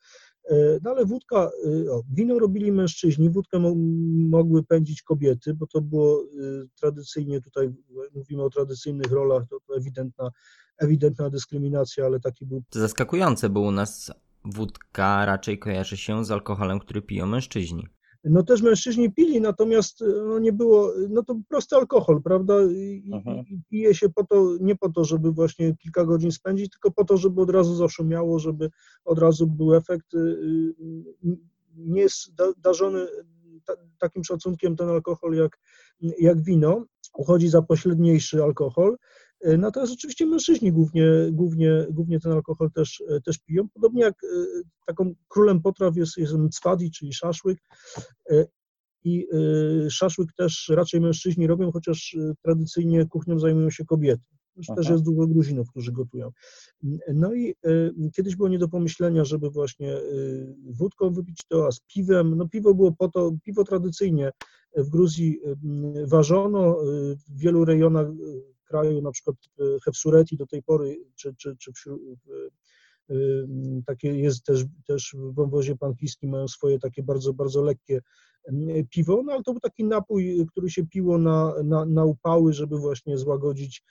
no ale wódka, e, o, wino robili mężczyźni, wódkę mo mogły pędzić kobiety, bo to było e, tradycyjnie, tutaj mówimy o tradycyjnych rolach, to, to ewidentna, ewidentna dyskryminacja, ale taki był. To zaskakujące, bo u nas wódka raczej kojarzy się z alkoholem, który piją mężczyźni. No też mężczyźni pili, natomiast e, no nie było, no to prosty alkohol, prawda? I, i pije się po to, nie po to, żeby właśnie kilka godzin spędzić, tylko po to, żeby od razu zaszumiało, żeby od razu był efekt. Y, y, nie jest darzony takim szacunkiem ten alkohol jak, jak wino, uchodzi za pośredniejszy alkohol, natomiast oczywiście mężczyźni głównie, głównie, głównie ten alkohol też, e, też piją. Podobnie jak e, taką królem potraw jest, jest cwadi, czyli szaszłyk. I szaszłyk też raczej mężczyźni robią, chociaż tradycyjnie kuchnią zajmują się kobiety. Aha. Też jest dużo Gruzinów, którzy gotują. No i kiedyś było nie do pomyślenia, żeby właśnie wódką wypić to, a z piwem. No piwo było po to, piwo tradycyjnie w Gruzji ważono, w wielu rejonach kraju, na przykład Hefsureti do tej pory, czy, czy, czy wśród, takie jest też, też w wąwozie pankijskim, mają swoje takie bardzo, bardzo lekkie piwo, no ale to był taki napój, który się piło na, na, na upały, żeby właśnie złagodzić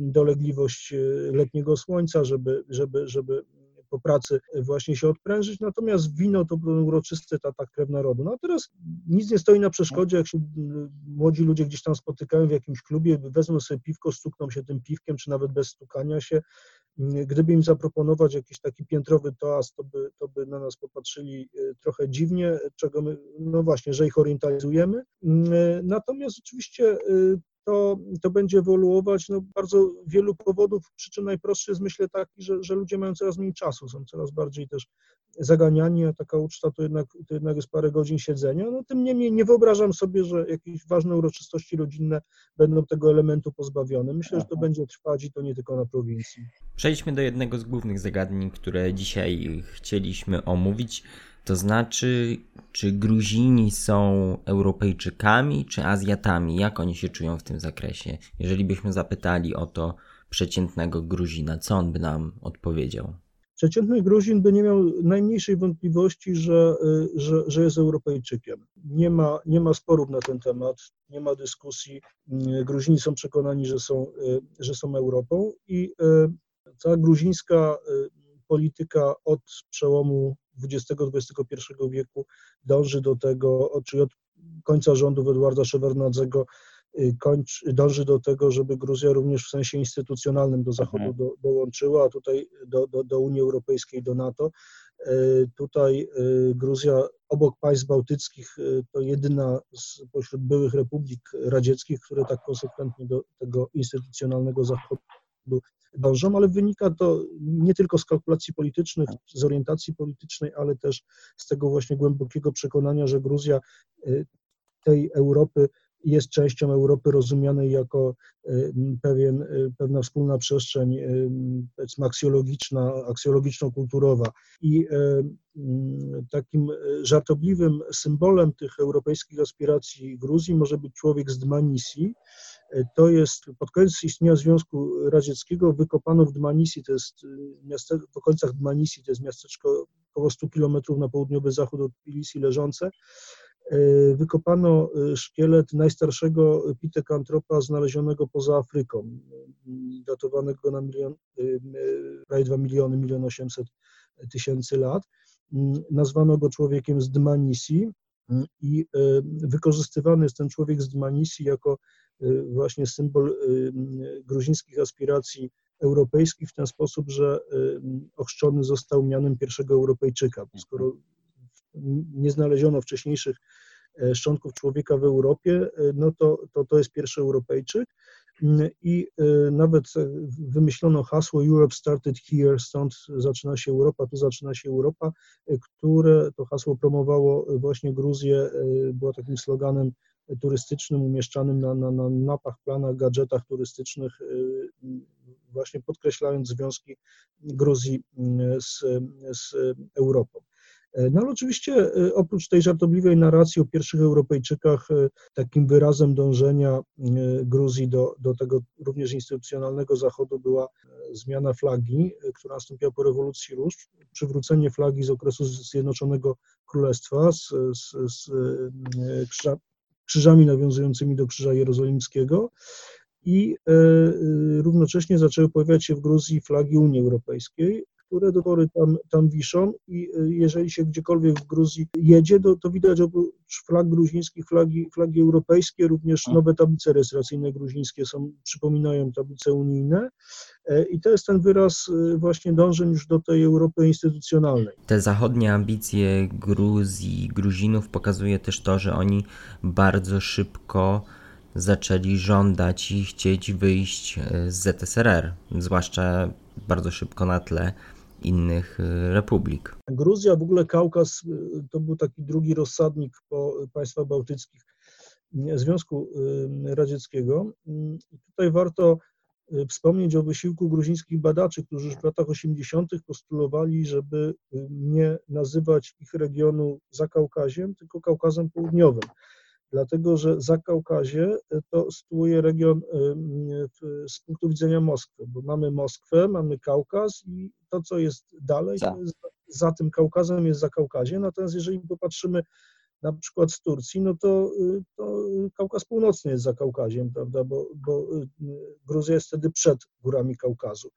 dolegliwość e, letniego słońca, żeby, żeby, żeby po pracy właśnie się odprężyć, natomiast wino to był uroczysty ta, ta krew narodu. No a teraz nic nie stoi na przeszkodzie, jak się młodzi ludzie gdzieś tam spotykają w jakimś klubie, wezmą sobie piwko, stukną się tym piwkiem, czy nawet bez stukania się. Gdyby im zaproponować jakiś taki piętrowy toast, to by, to by na nas popatrzyli e, trochę dziwnie, czego my, no właśnie, że ich orientalizujemy. Natomiast oczywiście e, to, to będzie ewoluować. No, bardzo wielu powodów. Przyczyn najprostszy jest myślę taki, że, że ludzie mają coraz mniej czasu, są coraz bardziej też zaganiani, a taka uczta to jednak, to jednak jest parę godzin siedzenia. No, tym niemniej nie wyobrażam sobie, że jakieś ważne uroczystości rodzinne będą tego elementu pozbawione. Myślę, że to będzie trwać i to nie tylko na prowincji. Przejdźmy do jednego z głównych zagadnień, które dzisiaj chcieliśmy omówić. To znaczy, czy Gruzini są Europejczykami, czy Azjatami? Jak oni się czują w tym zakresie? Jeżeli byśmy zapytali o to przeciętnego Gruzina, co on by nam odpowiedział? przeciętny Gruzin by nie miał najmniejszej wątpliwości, że, że, że jest Europejczykiem. Nie ma, nie ma sporów na ten temat, nie ma dyskusji. Gruzini są przekonani, że są, że są Europą i ta gruzińska polityka od przełomu XX-XXI wieku dąży do tego, czyli od końca rządów Edwarda Szewernadzego y, kończ, dąży do tego, żeby Gruzja również w sensie instytucjonalnym do Zachodu mhm. do, dołączyła, a tutaj do, do, do Unii Europejskiej, do NATO. Y, tutaj y, Gruzja obok państw bałtyckich to jedyna spośród byłych republik radzieckich, które tak konsekwentnie do tego instytucjonalnego Zachodu dążą, ale wynika to nie tylko z kalkulacji politycznych, z orientacji politycznej, ale też z tego właśnie głębokiego przekonania, że Gruzja y, tej Europy jest częścią Europy rozumianej jako y, pewien, y, pewna wspólna przestrzeń powiedzmy aksjologiczna, aksjologiczno-kulturowa. I mm, takim żartobliwym symbolem tych europejskich aspiracji Gruzji może być człowiek z Dmanisi, to jest pod koniec istnienia Związku Radzieckiego wykopano w Dmanisi, to jest y, miasto, w okolicach Dmanisi, to jest miasteczko około 100 kilometrów na południowy zachód od Tbilisi leżące, y, wykopano y, szkielet najstarszego pitekantropa znalezionego poza Afryką, datowanego na milion, prawie 2 miliony, milion 800 tysięcy lat. Nazwano go człowiekiem z Dmanisi i wykorzystywany jest ten człowiek z Dmanisi jako Y, właśnie symbol y, gruzińskich aspiracji europejskich w ten sposób, że ochrzczony został mianem pierwszego Europejczyka. Skoro nie znaleziono wcześniejszych e, szczątków człowieka w Europie, no to, to, to jest pierwszy Europejczyk. I nawet wymyślono hasło Europe started here, stąd zaczyna się Europa, tu zaczyna się Europa, które to hasło promowało właśnie Gruzję, było takim sloganem turystycznym umieszczanym na, na, na mapach, planach, gadżetach turystycznych, właśnie podkreślając związki Gruzji z, z Europą. E, no ale oczywiście y, oprócz tej żartobliwej narracji o pierwszych Europejczykach, takim wyrazem dążenia Gruzji do, do tego również instytucjonalnego Zachodu była e, zmiana flagi, która nastąpiła po rewolucji róż, przywrócenie flagi z okresu Zjednoczonego Królestwa z, z, z krzyżami nawiązującymi do Krzyża Jerozolimskiego i e, e, równocześnie zaczęły pojawiać się w Gruzji flagi Unii Europejskiej, które do pory tam, tam wiszą i e, jeżeli się gdziekolwiek w Gruzji jedzie, to, to widać oprócz flag gruzińskich, flagi, flagi europejskie, również nowe tablice rejestracyjne gruzińskie są, przypominają tablice unijne i to jest ten wyraz właśnie dążeń już do tej Europy instytucjonalnej. Te zachodnie ambicje Gruzji, Gruzinów pokazuje też to, że oni bardzo szybko zaczęli żądać i chcieć wyjść z ZSRR, zwłaszcza bardzo szybko na tle innych y, republik. Gruzja, w ogóle Kaukaz y, to był taki drugi rozsadnik po państwach bałtyckich y, Związku Radzieckiego. Tutaj warto wspomnieć o wysiłku gruzińskich badaczy, którzy w latach 80. postulowali, żeby nie nazywać ich regionu Zakaukaziem, tylko Kaukazem Południowym dlatego że za Kaukazie e, to sytuuje region e, z punktu widzenia Moskwy, bo mamy Moskwę, mamy Kaukaz i to, co jest dalej, za, za tym Kaukazem jest za Kaukazie. Natomiast jeżeli popatrzymy na przykład z Turcji, no to, y, to Kaukaz Północny jest za Kaukaziem, prawda, bo, bo y, Gruzja jest wtedy przed górami Kaukazu.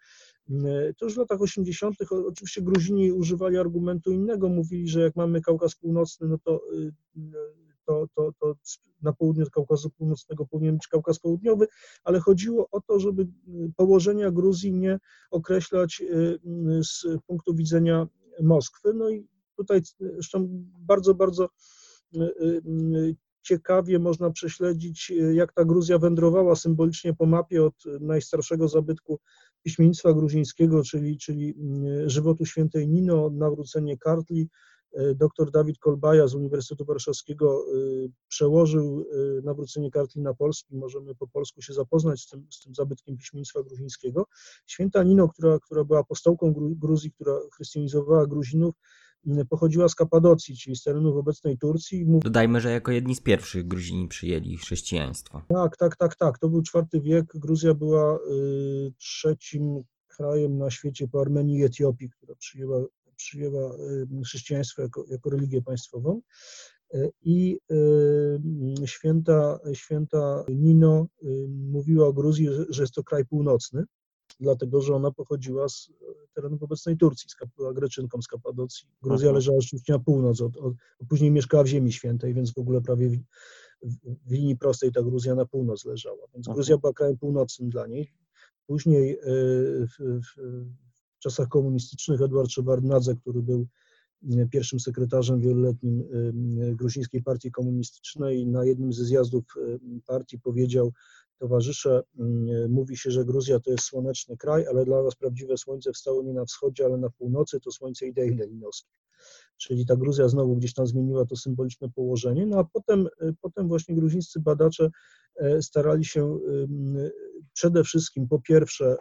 Y, to już w latach 80. oczywiście Gruzini używali argumentu innego, mówili, że jak mamy Kaukaz Północny, no to to, to, to na południe Kaukazu Północnego powinien być Kaukaz Południowy, ale chodziło o to, żeby położenia Gruzji nie określać y, z punktu widzenia Moskwy. No i tutaj zresztą bardzo, bardzo y, y, ciekawie można prześledzić, jak ta Gruzja wędrowała symbolicznie po mapie od najstarszego zabytku piśmiennictwa gruzińskiego, czyli, czyli żywotu świętej Nino, nawrócenie Kartli, Dr Dawid Kolbaja z Uniwersytetu Warszawskiego e, przełożył e, nawrócenie kartli na polski. Możemy po polsku się zapoznać z tym, z tym zabytkiem piśmieństwa gruzińskiego. Święta Nino, która, która była apostołką Gruzji, która chrystianizowała Gruzinów, pochodziła z Kapadocji, czyli z terenów obecnej Turcji. Dodajmy, że jako jedni z pierwszych Gruzini przyjęli chrześcijaństwo. Tak, tak, tak, tak. To był IV wiek. Gruzja była y, trzecim krajem na świecie po Armenii i Etiopii, która przyjęła, przyjęła chrześcijaństwo jako, jako religię państwową. I święta, święta Nino mówiła o Gruzji, że jest to kraj północny, dlatego że ona pochodziła z terenów obecnej Turcji, była Greczynką z Kapadocji. Gruzja Aha. leżała oczywiście na północ, od, od, później mieszkała w Ziemi Świętej, więc w ogóle prawie w, w linii prostej ta Gruzja na północ leżała. Więc Aha. Gruzja była krajem północnym dla niej. Później e, w, w czasach komunistycznych Edward Szewardnadze, który był e, pierwszym sekretarzem wieloletnim e, Gruzińskiej Partii Komunistycznej, na jednym ze zjazdów partii powiedział, towarzysze, mówi się, że Gruzja to jest słoneczny kraj, ale dla nas prawdziwe słońce wstało nie na wschodzie, ale na północy, to słońce idei leninowskich. Czyli ta Gruzja znowu gdzieś tam zmieniła to symboliczne położenie. No a potem, potem właśnie gruzińscy badacze starali się przede wszystkim po pierwsze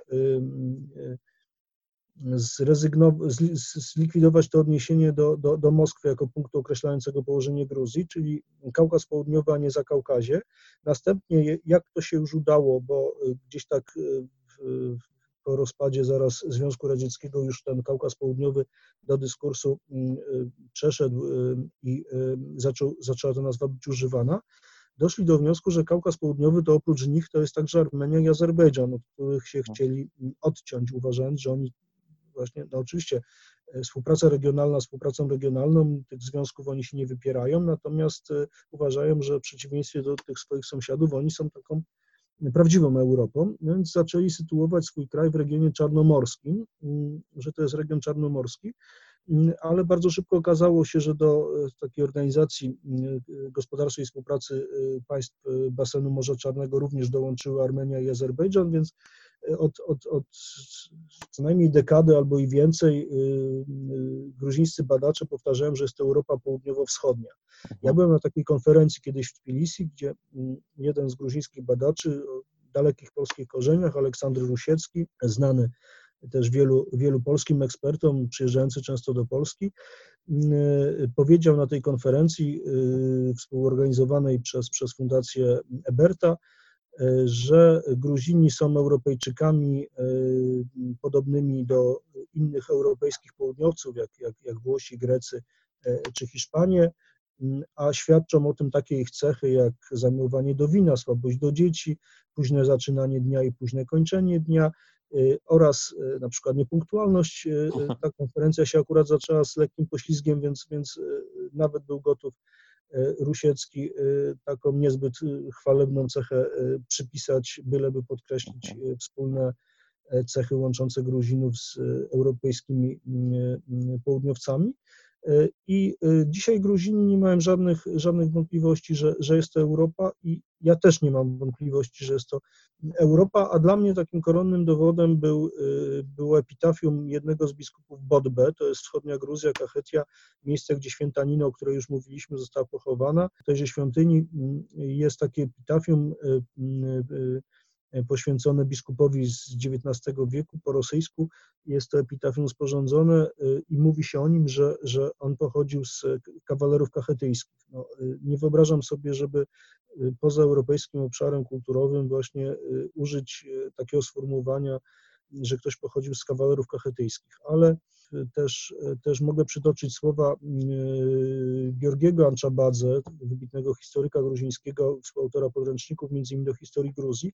zlikwidować to odniesienie do, do, do Moskwy jako punktu określającego położenie Gruzji, czyli Kaukaz Południowy, a nie za Kaukazie. Następnie, jak to się już udało, bo gdzieś tak w, po rozpadzie zaraz Związku Radzieckiego już ten Kaukaz Południowy do dyskursu przeszedł i zaczął, zaczęła to nazwa być używana doszli do wniosku, że Kaukaz Południowy to oprócz nich to jest także Armenia i Azerbejdżan, od których się no. chcieli odciąć, uważając, że oni właśnie, no oczywiście e, współpraca regionalna współpracą regionalną, tych związków oni się nie wypierają, natomiast e, uważają, że w przeciwieństwie do tych swoich sąsiadów, oni są taką prawdziwą Europą, więc zaczęli sytuować swój kraj w regionie czarnomorskim, mm, że to jest region czarnomorski, mm, ale bardzo szybko okazało się, że do e, takiej organizacji mm, gospodarczej współpracy państw basenu Morza Czarnego również dołączyły Armenia i Azerbejdżan, więc od, od, od co najmniej dekady albo i więcej y, y, gruzińscy badacze powtarzają, że jest to Europa południowo-wschodnia. Ja mhm. byłem na takiej konferencji kiedyś w Tbilisi, gdzie mm, jeden z gruzińskich badaczy o dalekich polskich korzeniach, Aleksandr Rusiecki, znany też wielu, wielu polskim ekspertom, przyjeżdżający często do Polski, y, powiedział na tej konferencji współorganizowanej przez, przez Fundację Eberta, że Gruzini są Europejczykami e, podobnymi do innych europejskich południowców, jak, jak, jak Włosi, Grecy e, czy Hiszpanie, a świadczą o tym takie ich cechy jak zamiłowanie do wina, słabość do dzieci, późne zaczynanie dnia i późne kończenie dnia e, oraz na przykład niepunktualność. Ta konferencja się akurat zaczęła z lekkim poślizgiem, więc, więc nawet był gotów E, Rusiecki e, taką niezbyt e, chwalebną cechę przypisać, byleby podkreślić wspólne cechy łączące Gruzinów z europejskimi południowcami. I dzisiaj Gruzini nie mają żadnych, żadnych wątpliwości, że, że jest to Europa i ja też nie mam wątpliwości, że jest to Europa, a dla mnie takim koronnym dowodem był, y, było epitafium jednego z biskupów Bodbe, to jest wschodnia Gruzja, Kachetia, miejsce, gdzie święta Nino, o której już mówiliśmy, została pochowana. W tejże świątyni mm, jest takie epitafium poświęcone biskupowi z XIX wieku po rosyjsku. Jest to epitafium sporządzone i mówi się o nim, że, że on pochodził z kawalerów kachetyjskich. No, nie wyobrażam sobie, żeby poza europejskim obszarem kulturowym właśnie użyć takiego sformułowania, że ktoś pochodził z kawalerów kachetyjskich, ale też, też mogę przytoczyć słowa Georgiego Anchabadze, wybitnego historyka gruzińskiego, współautora podręczników między innymi do historii Gruzji,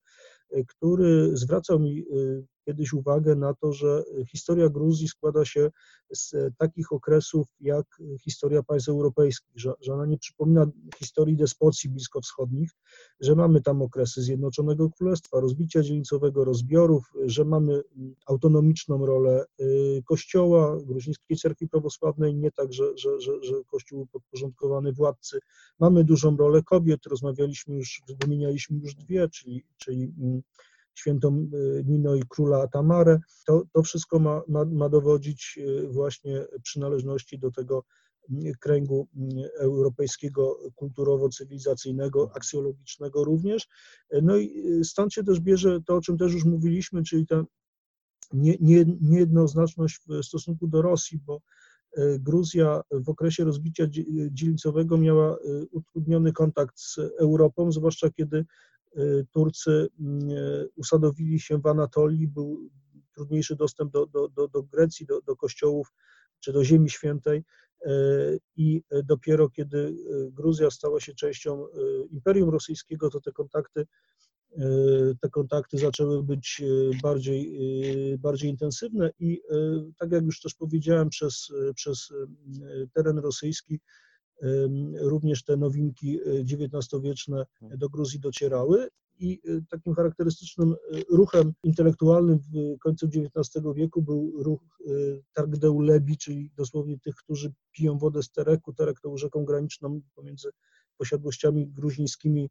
który zwracał mi kiedyś uwagę na to, że historia Gruzji składa się z takich okresów jak historia państw europejskich, że, że ona nie przypomina historii despocji bliskowschodnich, że mamy tam okresy Zjednoczonego Królestwa, rozbicia dzielnicowego, rozbiorów, że mamy autonomiczną rolę y, Kościoła, gruzińskiej cerkwi prawosławnej, nie tak, że, że, że, że Kościół był podporządkowany władcy. Mamy dużą rolę kobiet, rozmawialiśmy już, wymienialiśmy już dwie, czyli, czyli mm, świętą y, Nino i króla Tamarę. To, to wszystko ma, ma, ma dowodzić y, właśnie przynależności do tego mm, kręgu mm, europejskiego, kulturowo-cywilizacyjnego, aksjologicznego również. No i stąd się też bierze to, o czym też już mówiliśmy, czyli ta nie, nie, niejednoznaczność w stosunku do Rosji, bo Gruzja w okresie rozbicia dzielnicowego miała utrudniony kontakt z Europą, zwłaszcza kiedy Y, Turcy mm, usadowili się w Anatolii, był trudniejszy dostęp do, do, do, do Grecji, do, do kościołów czy do Ziemi Świętej. I dopiero kiedy Gruzja stała się częścią Imperium Rosyjskiego, to te kontakty te kontakty zaczęły być bardziej, bardziej intensywne i tak jak już też powiedziałem, przez, przez teren rosyjski również te nowinki XIX-wieczne do Gruzji docierały i takim charakterystycznym ruchem intelektualnym w końcu XIX wieku był ruch Targdeu Lebi, czyli dosłownie tych, którzy piją wodę z Tereku. Terek to rzeką graniczną pomiędzy posiadłościami gruzińskimi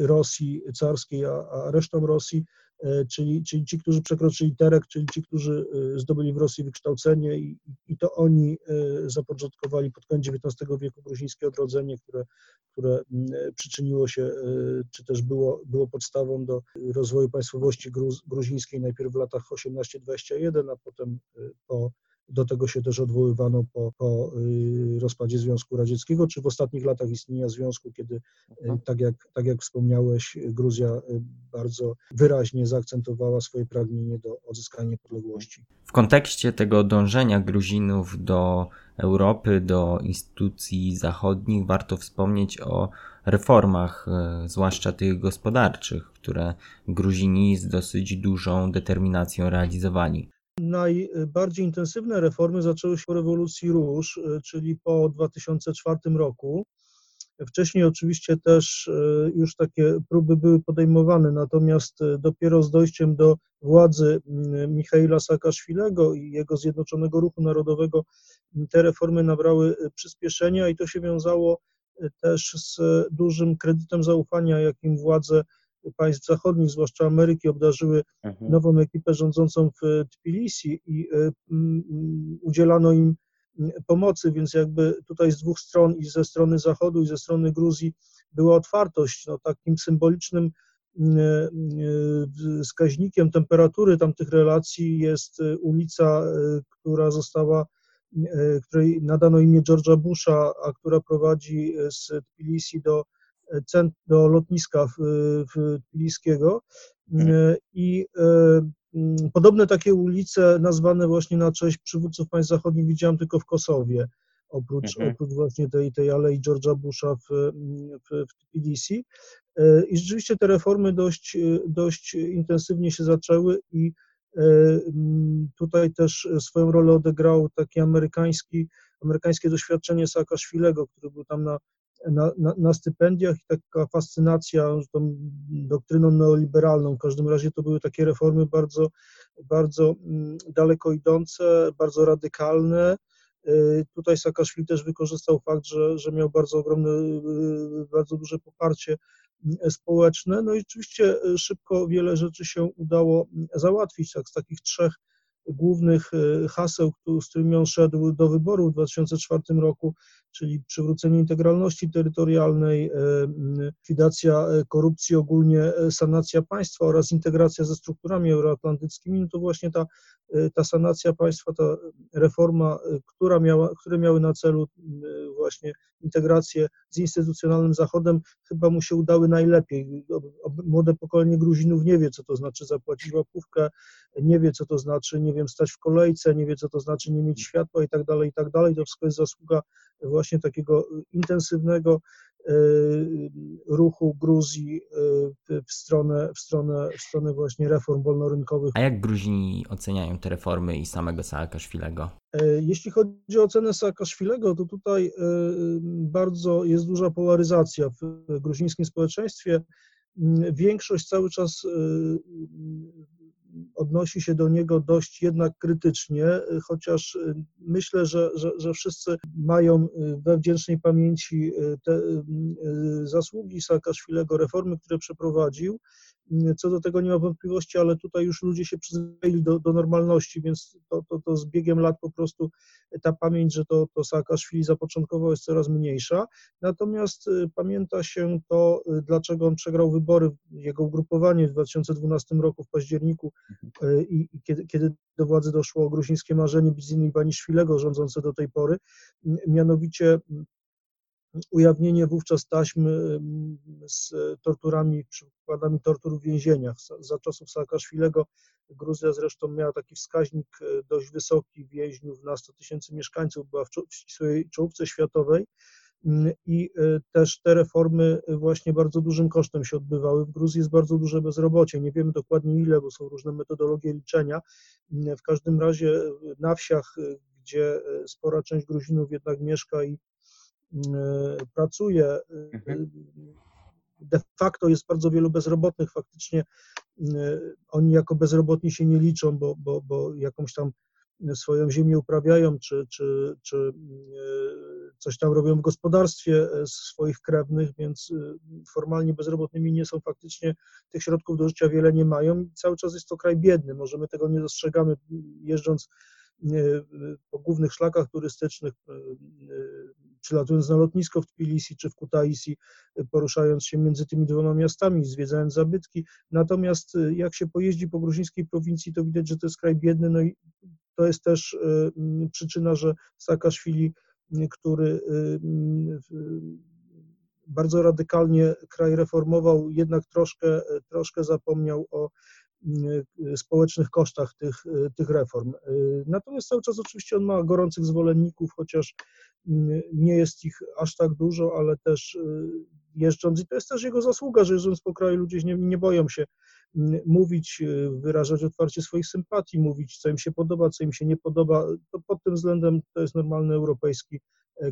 Rosji carskiej, a, a resztą Rosji, czyli, czyli ci, którzy przekroczyli Terek, czyli ci, którzy zdobyli w Rosji wykształcenie i, i to oni zapoczątkowali pod koniec XIX wieku gruzińskie odrodzenie, które, które przyczyniło się, czy też było, było podstawą do rozwoju państwowości gruzińskiej najpierw w latach 18-21, a potem po do tego się też odwoływano po, po y, rozpadzie Związku Radzieckiego, czy w ostatnich latach istnienia związku, kiedy, y, mhm. tak jak, tak jak wspomniałeś, Gruzja y, bardzo wyraźnie zaakcentowała swoje pragnienie do odzyskania niepodległości. W kontekście tego dążenia Gruzinów do Europy, do instytucji zachodnich, warto wspomnieć o reformach, zwłaszcza tych gospodarczych, które Gruzini z dosyć dużą determinacją realizowali. Najbardziej intensywne reformy zaczęły się po rewolucji róż, e, czyli po 2004 roku. Wcześniej oczywiście też e, już takie próby były podejmowane, natomiast e, dopiero z dojściem do władzy Michaila Saakaszwilego i jego Zjednoczonego Ruchu Narodowego te reformy nabrały przyspieszenia i to się wiązało też z dużym kredytem zaufania, jakim władze państw zachodnich, zwłaszcza Ameryki, obdarzyły mhm. nową ekipę rządzącą w Tbilisi i e, udzielano im pomocy, więc jakby tutaj z dwóch stron, i ze strony Zachodu, i ze strony Gruzji, była otwartość. No, takim symbolicznym e, wskaźnikiem temperatury tamtych relacji jest ulica, e, która została, której nadano imię George'a Busha, a która prowadzi z Tbilisi do do lotniska w, Tbiliskiego mhm. i e, podobne takie ulice nazwane właśnie na cześć przywódców państw zachodnich widziałem tylko w Kosowie, oprócz, mhm. oprócz właśnie tej, tej alei George'a Busha w, w, w Tbilisi. E, I rzeczywiście te reformy dość, dość intensywnie się zaczęły i e, tutaj też swoją rolę odegrał taki amerykański, amerykańskie doświadczenie Saakaszwilego, który był tam na na, na, na, stypendiach i taka fascynacja tą doktryną neoliberalną. W każdym razie to były takie reformy bardzo, bardzo mm, daleko idące, bardzo radykalne. Y, tutaj Saakaszwili też wykorzystał fakt, że, że miał bardzo ogromne, y, bardzo duże poparcie społeczne. No i oczywiście y, szybko wiele rzeczy się udało załatwić. Tak, z takich trzech głównych haseł, z którymi on szedł do wyboru w 2004 roku, czyli przywrócenie integralności terytorialnej, e, likwidacja e, korupcji, ogólnie e, sanacja państwa oraz integracja ze strukturami euroatlantyckimi, no to właśnie ta, ta sanacja państwa, ta reforma, która miała, które miały na celu właśnie integrację z instytucjonalnym Zachodem, chyba mu się udały najlepiej. Młode pokolenie Gruzinów nie wie, co to znaczy zapłacić łapówkę, nie wie, co to znaczy, nie wiem, stać w kolejce, nie wie, co to znaczy nie mieć światła i tak dalej, i tak dalej. To wszystko jest zasługa właśnie takiego intensywnego ruchu Gruzji e, w stronę, w stronę, w stronę właśnie reform wolnorynkowych. A jak Gruzini oceniają te reformy i samego Saakaszwilego? E, jeśli chodzi o ocenę Saakaszwilego, to tutaj bardzo jest duża polaryzacja w gruzińskim społeczeństwie. Większość cały czas odnosi się do niego dość jednak krytycznie, chociaż y, myślę, że, że, że wszyscy mają y, we wdzięcznej pamięci y, te zasługi Saakaszwilego, reformy, które przeprowadził. Co do tego nie ma wątpliwości, ale tutaj już ludzie się przyzwyczaili do, do normalności, więc to, to, to z biegiem lat po prostu ta pamięć, że to, to Saakaszwili zapoczątkował jest coraz mniejsza. Natomiast pamięta się to, dlaczego on przegrał wybory, jego ugrupowanie w 2012 roku w październiku E, i, i kiedy, kiedy, do władzy doszło gruzińskie marzenie Bizini Baniszwilego rządzące do tej pory, mianowicie ujawnienie wówczas taśmy z torturami, przykładami tortur w więzieniach. Za czasów Saakaszwilego Gruzja zresztą miała taki wskaźnik dość wysoki więźniów na 100 tysięcy mieszkańców, była w ścisłej czołówce światowej i też te reformy właśnie bardzo dużym kosztem się odbywały. W Gruzji jest bardzo duże bezrobocie, nie wiemy dokładnie ile, bo są różne metodologie liczenia. W każdym razie na wsiach, gdzie spora część Gruzinów jednak mieszka i pracuje, mhm. de facto jest bardzo wielu bezrobotnych, faktycznie oni jako bezrobotni się nie liczą, bo, bo, bo jakąś tam swoją ziemię uprawiają, czy, czy, czy coś tam robią w gospodarstwie e, swoich krewnych, więc formalnie bezrobotnymi nie są, faktycznie tych środków do życia wiele nie mają i cały czas jest to kraj biedny. Może my tego nie dostrzegamy jeżdżąc po głównych szlakach turystycznych, przylatując na lotnisko w Tbilisi czy w Kutaisi, poruszając się między tymi dwoma miastami, zwiedzając zabytki. Natomiast jak się pojeździ po gruzińskiej prowincji, to widać, że to jest kraj biedny, no i to jest też przyczyna, że Saakaszwili który y, bardzo radykalnie kraj reformował, jednak troszkę, troszkę zapomniał o y, społecznych kosztach tych, tych reform. Y, natomiast cały czas oczywiście on ma gorących zwolenników, chociaż nie jest ich aż tak dużo, ale też jeżdżąc, i to jest też jego zasługa, że jeżdżąc po kraju ludzie nie, nie boją się mówić, wyrażać otwarcie swoich sympatii, mówić, co im się podoba, co im się nie podoba. To pod tym względem to jest normalny europejski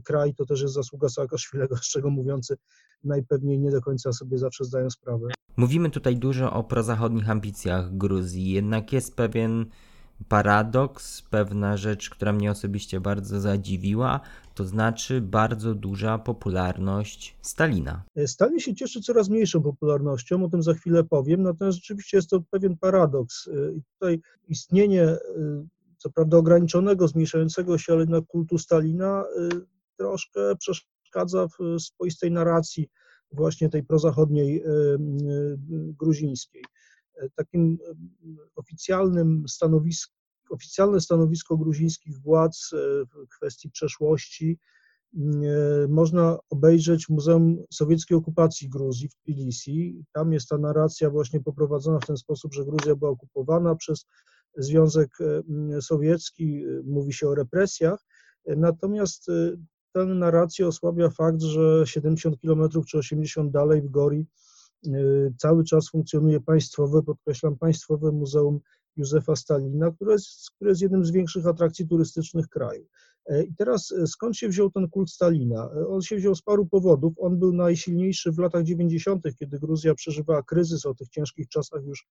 kraj, to też jest zasługa Saakaszwilego, z czego mówiący najpewniej nie do końca sobie zawsze zdają sprawę. Mówimy tutaj dużo o prozachodnich ambicjach Gruzji, jednak jest pewien paradoks, pewna rzecz, która mnie osobiście bardzo zadziwiła, to znaczy bardzo duża popularność Stalina. Stalin się cieszy coraz mniejszą popularnością, o tym za chwilę powiem, natomiast rzeczywiście jest to pewien paradoks. I tutaj istnienie, co prawda ograniczonego, zmniejszającego się, ale na kultu Stalina troszkę przeszkadza w swoistej narracji właśnie tej prozachodniej gruzińskiej takim oficjalnym stanowiskiem, oficjalne stanowisko gruzińskich władz e, w kwestii przeszłości e, można obejrzeć Muzeum Sowieckiej Okupacji Gruzji w Tbilisi. Tam jest ta narracja właśnie poprowadzona w ten sposób, że Gruzja była okupowana przez Związek e, Sowiecki, mówi się o represjach, natomiast tę narrację osłabia fakt, że 70 km czy 80 dalej w Gori cały czas funkcjonuje państwowe, podkreślam, państwowe Muzeum Józefa Stalina, które jest, które jest jednym z większych atrakcji turystycznych kraju. E, I teraz e, skąd się wziął ten kult Stalina? E, on się wziął z paru powodów. On był najsilniejszy w latach 90., kiedy Gruzja przeżywała kryzys, o tych ciężkich czasach już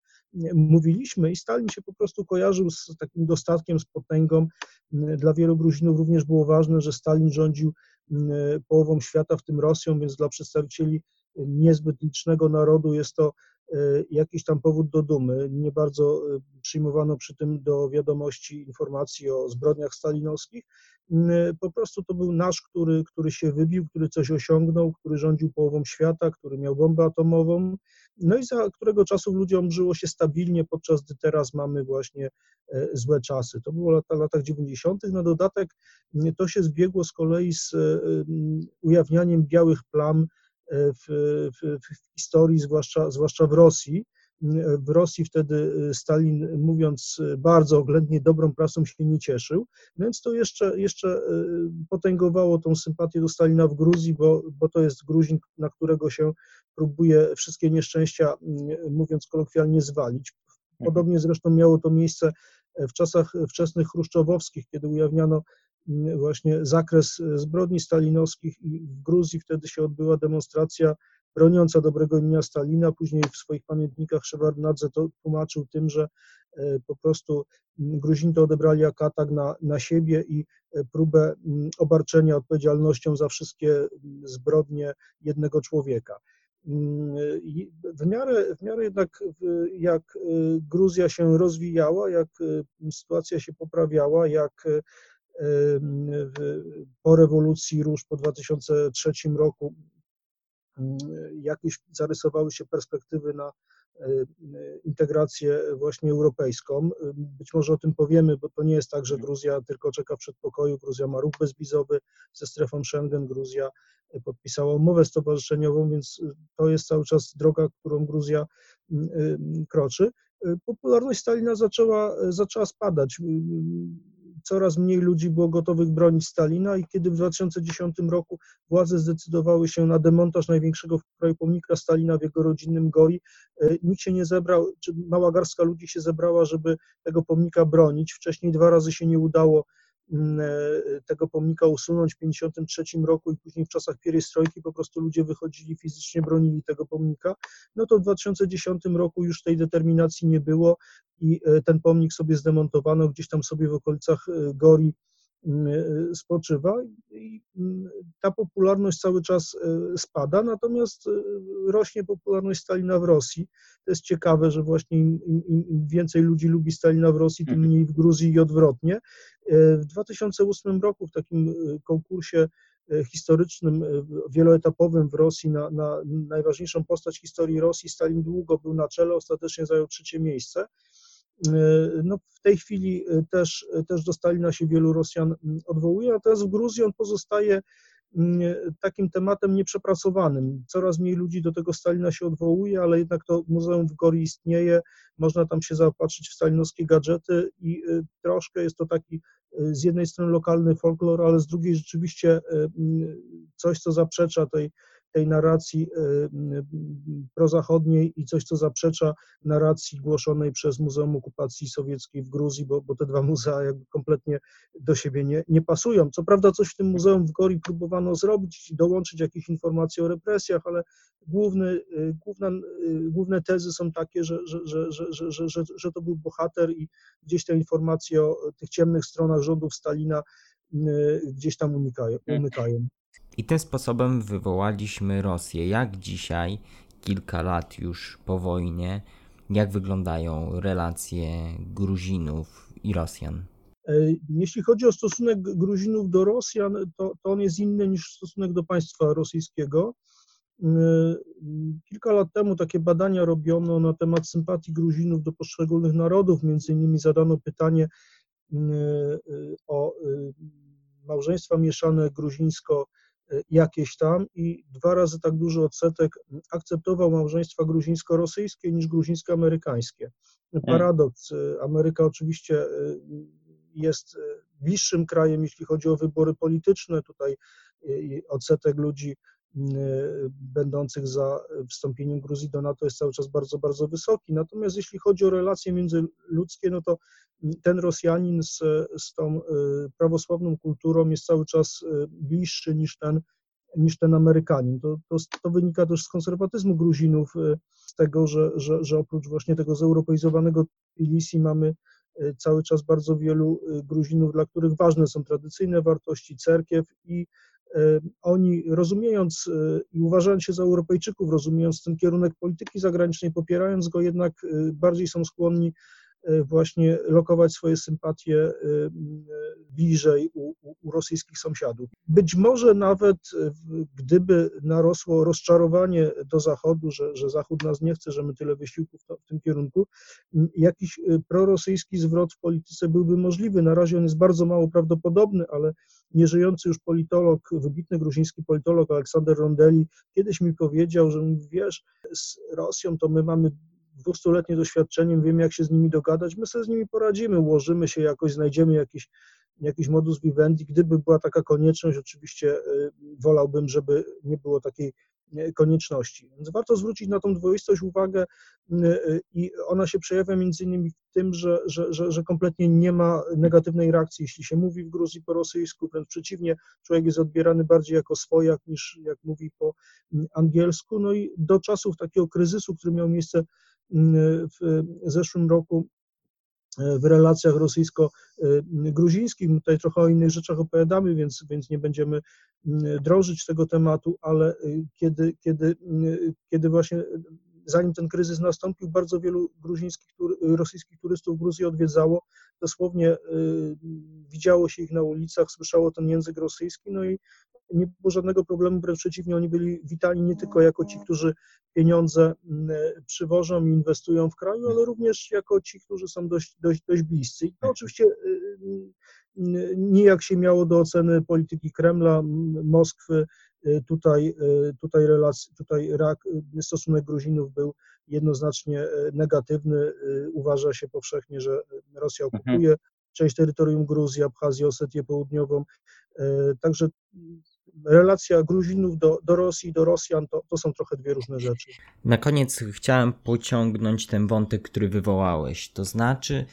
mówiliśmy, i Stalin się po prostu kojarzył z takim dostatkiem, z potęgą. Dla wielu Gruzinów również było ważne, że Stalin rządził połową świata, w tym Rosją, więc dla przedstawicieli niezbyt licznego narodu jest to e, jakiś tam powód do dumy. Nie bardzo e, przyjmowano przy tym do wiadomości informacji o zbrodniach stalinowskich. E, po prostu to był nasz, który, który się wybił, który coś osiągnął, który rządził połową świata, który miał bombę atomową, no i za którego czasów ludziom żyło się stabilnie, podczas gdy teraz mamy właśnie złe czasy. To było lata, latach 90. Na dodatek to się zbiegło z kolei z ujawnianiem białych plam w, w, w historii, zwłaszcza, zwłaszcza w Rosji. W Rosji wtedy Stalin, mówiąc bardzo oględnie, dobrą prasą się nie cieszył, więc to jeszcze, jeszcze e, potęgowało tą sympatię do Stalina w Gruzji, bo, bo to jest Gruzin, na którego się próbuje wszystkie nieszczęścia, mówiąc kolokwialnie, zwalić. Podobnie zresztą miało to miejsce w czasach wczesnych chruszczowowskich, kiedy ujawniano właśnie zakres zbrodni stalinowskich i w Gruzji wtedy się odbyła demonstracja broniąca dobrego imienia Stalina. Później w swoich pamiętnikach Szewardnadze to tłumaczył tym, że e, po prostu Gruzini to odebrali jako atak na, na siebie i e, próbę obarczenia odpowiedzialnością za wszystkie zbrodnie jednego człowieka. W miarę, w miarę jednak jak e, Gruzja się rozwijała, jak sytuacja się poprawiała, jak po rewolucji róż po 2003 roku jakieś zarysowały się perspektywy na integrację właśnie europejską. Być może o tym powiemy, bo to nie jest tak, że Gruzja tylko czeka w przedpokoju. Gruzja ma ruch bezwizowy ze strefą Schengen, Gruzja podpisała umowę stowarzyszeniową, więc to jest cały czas droga, którą Gruzja kroczy. Popularność Stalina zaczęła, zaczęła spadać coraz mniej ludzi było gotowych bronić Stalina i kiedy w 2010 roku władze zdecydowały się na demontaż największego w kraju pomnika Stalina w jego rodzinnym Gori, e, nikt się nie zebrał, czy mała garstka ludzi się zebrała, żeby tego pomnika bronić. Wcześniej dwa razy się nie udało tego pomnika usunąć w 1953 roku i później w czasach strojki po prostu ludzie wychodzili fizycznie, bronili tego pomnika, no to w 2010 roku już tej determinacji nie było i e, ten pomnik sobie zdemontowano gdzieś tam sobie w okolicach e, Gori spoczywa i mm, ta popularność cały czas y, spada, natomiast y, rośnie popularność Stalina w Rosji. To jest ciekawe, że właśnie im, im, im więcej ludzi lubi Stalina w Rosji, tym mhm. mniej w Gruzji i odwrotnie. W 2008 roku w takim konkursie historycznym, wieloetapowym w Rosji na, na najważniejszą postać historii Rosji Stalin długo był na czele, ostatecznie zajął trzecie miejsce. No, w tej chwili e, też, e, też do Stalina się wielu Rosjan mm, odwołuje, teraz w Gruzji on pozostaje mm, takim tematem nieprzepracowanym. Coraz mniej ludzi do tego Stalina się odwołuje, ale jednak to muzeum w Gori istnieje, można tam się zaopatrzyć w stalinowskie gadżety i troszkę jest to taki z jednej strony lokalny folklor, ale z drugiej rzeczywiście coś, co zaprzecza tej tej narracji y, prozachodniej i coś, co zaprzecza narracji głoszonej przez Muzeum Okupacji Sowieckiej w Gruzji, bo, bo te dwa muzea jakby kompletnie do siebie nie, nie pasują. Co prawda coś w tym muzeum w Gori próbowano zrobić, dołączyć jakieś informacje o represjach, ale główny, y, główna, y, główne tezy są takie, że, że, że, że, że, że, że to był bohater i gdzieś te informacje o tych ciemnych stronach rządów Stalina gdzieś tam unikają, umykają. I tym sposobem wywołaliśmy Rosję. Jak dzisiaj, kilka lat już po wojnie, jak wyglądają relacje Gruzinów i Rosjan? E, jeśli chodzi o stosunek Gruzinów do Rosjan, to, to on jest inny niż stosunek do państwa rosyjskiego. E, kilka lat temu takie badania robiono na temat sympatii Gruzinów do poszczególnych narodów. Między innymi zadano pytanie e, o małżeństwa mieszane gruzińsko jakieś tam i dwa razy tak duży odsetek akceptował małżeństwa gruzińsko-rosyjskie niż gruzińsko-amerykańskie. Hmm. Paradoks. Ameryka oczywiście y, jest bliższym krajem, jeśli chodzi o wybory polityczne. Tutaj odsetek ludzi będących za wstąpieniem Gruzji do NATO jest cały czas bardzo, bardzo wysoki. Natomiast jeśli chodzi o relacje międzyludzkie, no to ten Rosjanin z, z tą y, prawosławną kulturą jest cały czas y, bliższy niż ten, niż ten Amerykanin. To, to, to wynika też z konserwatyzmu Gruzinów, z tego, że, że, że oprócz właśnie tego zeuropeizowanego Tbilisi mamy cały czas bardzo wielu Gruzinów, dla których ważne są tradycyjne wartości, cerkiew i oni rozumiejąc i uważając się za Europejczyków, rozumiejąc ten kierunek polityki zagranicznej, popierając go, jednak bardziej są skłonni E, właśnie lokować swoje sympatie e, bliżej u, u, rosyjskich sąsiadów. Być może nawet gdyby narosło rozczarowanie do Zachodu, że, że Zachód nas nie chce, że my tyle wysiłków w tym kierunku, jakiś e, prorosyjski zwrot w polityce byłby możliwy. Na razie on jest bardzo mało prawdopodobny, ale nieżyjący już politolog, wybitny gruziński politolog Aleksander Rondeli kiedyś mi powiedział, że wiesz, z Rosją to my mamy dwustuletnie doświadczeniem, wiemy jak się z nimi dogadać, my sobie z nimi poradzimy, ułożymy się jakoś, znajdziemy jakiś, jakiś modus vivendi. Gdyby była taka konieczność, oczywiście y, wolałbym, żeby nie było takiej y, konieczności. Więc warto zwrócić na tą dwoistość uwagę y, i ona się przejawia między innymi w tym, że, że, że, że kompletnie nie ma negatywnej reakcji, jeśli się mówi w Gruzji po rosyjsku, wręcz przeciwnie, człowiek jest odbierany bardziej jako swojak niż jak mówi po angielsku. No i do czasów takiego kryzysu, który miał miejsce w zeszłym roku e, w relacjach rosyjsko-gruzińskich. Tutaj trochę o innych rzeczach opowiadamy, więc, więc nie będziemy drążyć tego tematu, ale e, kiedy, kiedy, kiedy właśnie zanim ten kryzys nastąpił, bardzo wielu gruzińskich, rosyjskich turystów Gruzję odwiedzało. Dosłownie widziało się ich na ulicach, słyszało ten język rosyjski, no i nie było żadnego problemu, wręcz przeciwnie, oni byli witani nie tylko jako ci, którzy pieniądze przywożą i inwestują w kraju, ale również jako ci, którzy są dość, dość, dość bliscy. I to oczywiście nijak się miało do oceny polityki Kremla, Moskwy. Tutaj, tutaj, relac, tutaj stosunek Gruzinów był jednoznacznie negatywny. Uważa się powszechnie, że Rosja mhm. okupuje część terytorium Gruzji, Abchazję, Osetię Południową. Także relacja Gruzinów do, do Rosji, do Rosjan to, to są trochę dwie różne rzeczy. Na koniec chciałem pociągnąć ten wątek, który wywołałeś. To znaczy,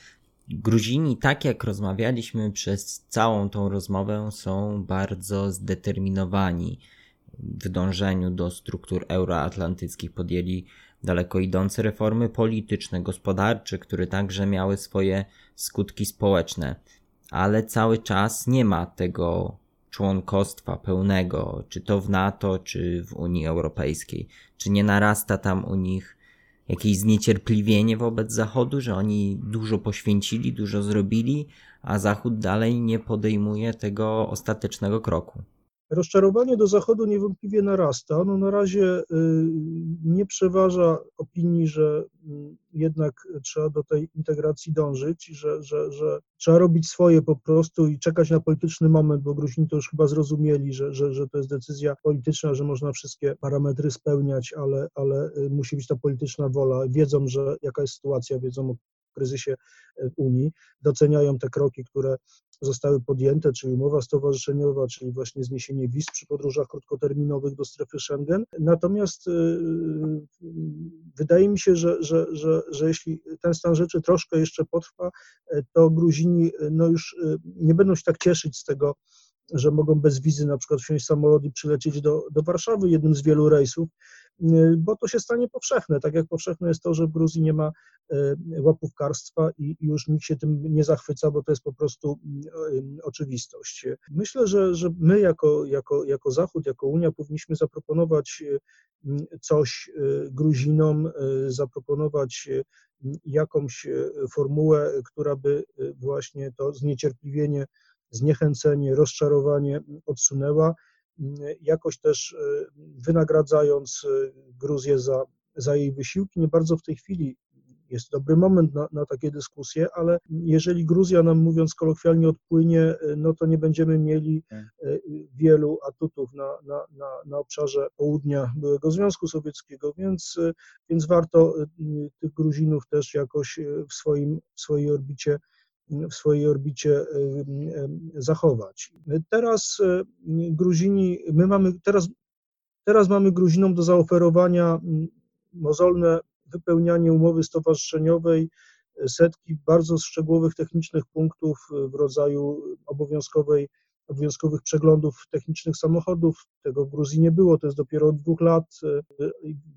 Gruzini, tak jak rozmawialiśmy przez całą tą rozmowę, są bardzo zdeterminowani w dążeniu do struktur euroatlantyckich. Podjęli daleko idące reformy polityczne, gospodarcze, które także miały swoje skutki społeczne, ale cały czas nie ma tego członkostwa pełnego, czy to w NATO, czy w Unii Europejskiej. Czy nie narasta tam u nich jakieś zniecierpliwienie wobec Zachodu, że oni dużo poświęcili, dużo zrobili, a Zachód dalej nie podejmuje tego ostatecznego kroku. Rozczarowanie do Zachodu niewątpliwie narasta. No na razie y, nie przeważa opinii, że mm, jednak trzeba do tej integracji dążyć, że, że, że trzeba robić swoje po prostu i czekać na polityczny moment, bo Gruzini to już chyba zrozumieli, że, że, że to jest decyzja polityczna, że można wszystkie parametry spełniać, ale, ale y, musi być ta polityczna wola. Wiedzą, że jaka jest sytuacja, wiedzą o kryzysie w Unii, doceniają te kroki, które zostały podjęte, czyli umowa stowarzyszeniowa, czyli właśnie zniesienie wiz przy podróżach krótkoterminowych do strefy Schengen. Natomiast y, y, wydaje mi się, że, że, że, że jeśli ten stan rzeczy troszkę jeszcze potrwa, to Gruzini no już nie będą się tak cieszyć z tego, że mogą bez wizy na przykład wsiąść samolot i przylecieć do, do Warszawy jednym z wielu rejsów, bo to się stanie powszechne, tak jak powszechne jest to, że w Gruzji nie ma y, łapówkarstwa i już nikt się tym nie zachwyca, bo to jest po prostu y, oczywistość. Myślę, że, że my jako, jako, jako Zachód, jako Unia powinniśmy zaproponować coś Gruzinom, zaproponować jakąś formułę, która by właśnie to zniecierpliwienie, zniechęcenie, rozczarowanie odsunęła jakoś też e, wynagradzając e, Gruzję za, za jej wysiłki. Nie bardzo w tej chwili jest dobry moment na, na, takie dyskusje, ale jeżeli Gruzja nam, mówiąc kolokwialnie, odpłynie, e, no to nie będziemy mieli tak. wielu atutów na, na, na, na obszarze południa byłego Związku Sowieckiego, więc, więc warto tych Gruzinów też jakoś w, swoim, w swojej orbicie w swojej orbicie zachować. Teraz Gruzini, my mamy teraz, teraz mamy Gruzinom do zaoferowania mozolne wypełnianie umowy stowarzyszeniowej, setki bardzo szczegółowych technicznych punktów w rodzaju obowiązkowej obowiązkowych przeglądów technicznych samochodów. Tego w Gruzji nie było, to jest dopiero od dwóch lat.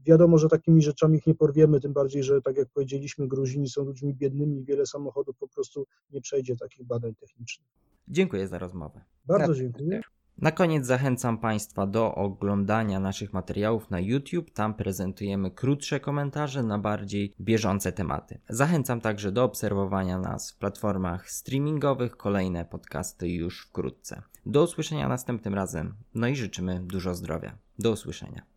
Wiadomo, że takimi rzeczami ich nie porwiemy, tym bardziej, że tak jak powiedzieliśmy, Gruzini są ludźmi biednymi, wiele samochodów po prostu nie przejdzie takich badań technicznych. Dziękuję za rozmowę. Bardzo dziękuję. Na koniec zachęcam Państwa do oglądania naszych materiałów na YouTube. Tam prezentujemy krótsze komentarze na bardziej bieżące tematy. Zachęcam także do obserwowania nas w platformach streamingowych. Kolejne podcasty już wkrótce. Do usłyszenia następnym razem. No i życzymy dużo zdrowia. Do usłyszenia.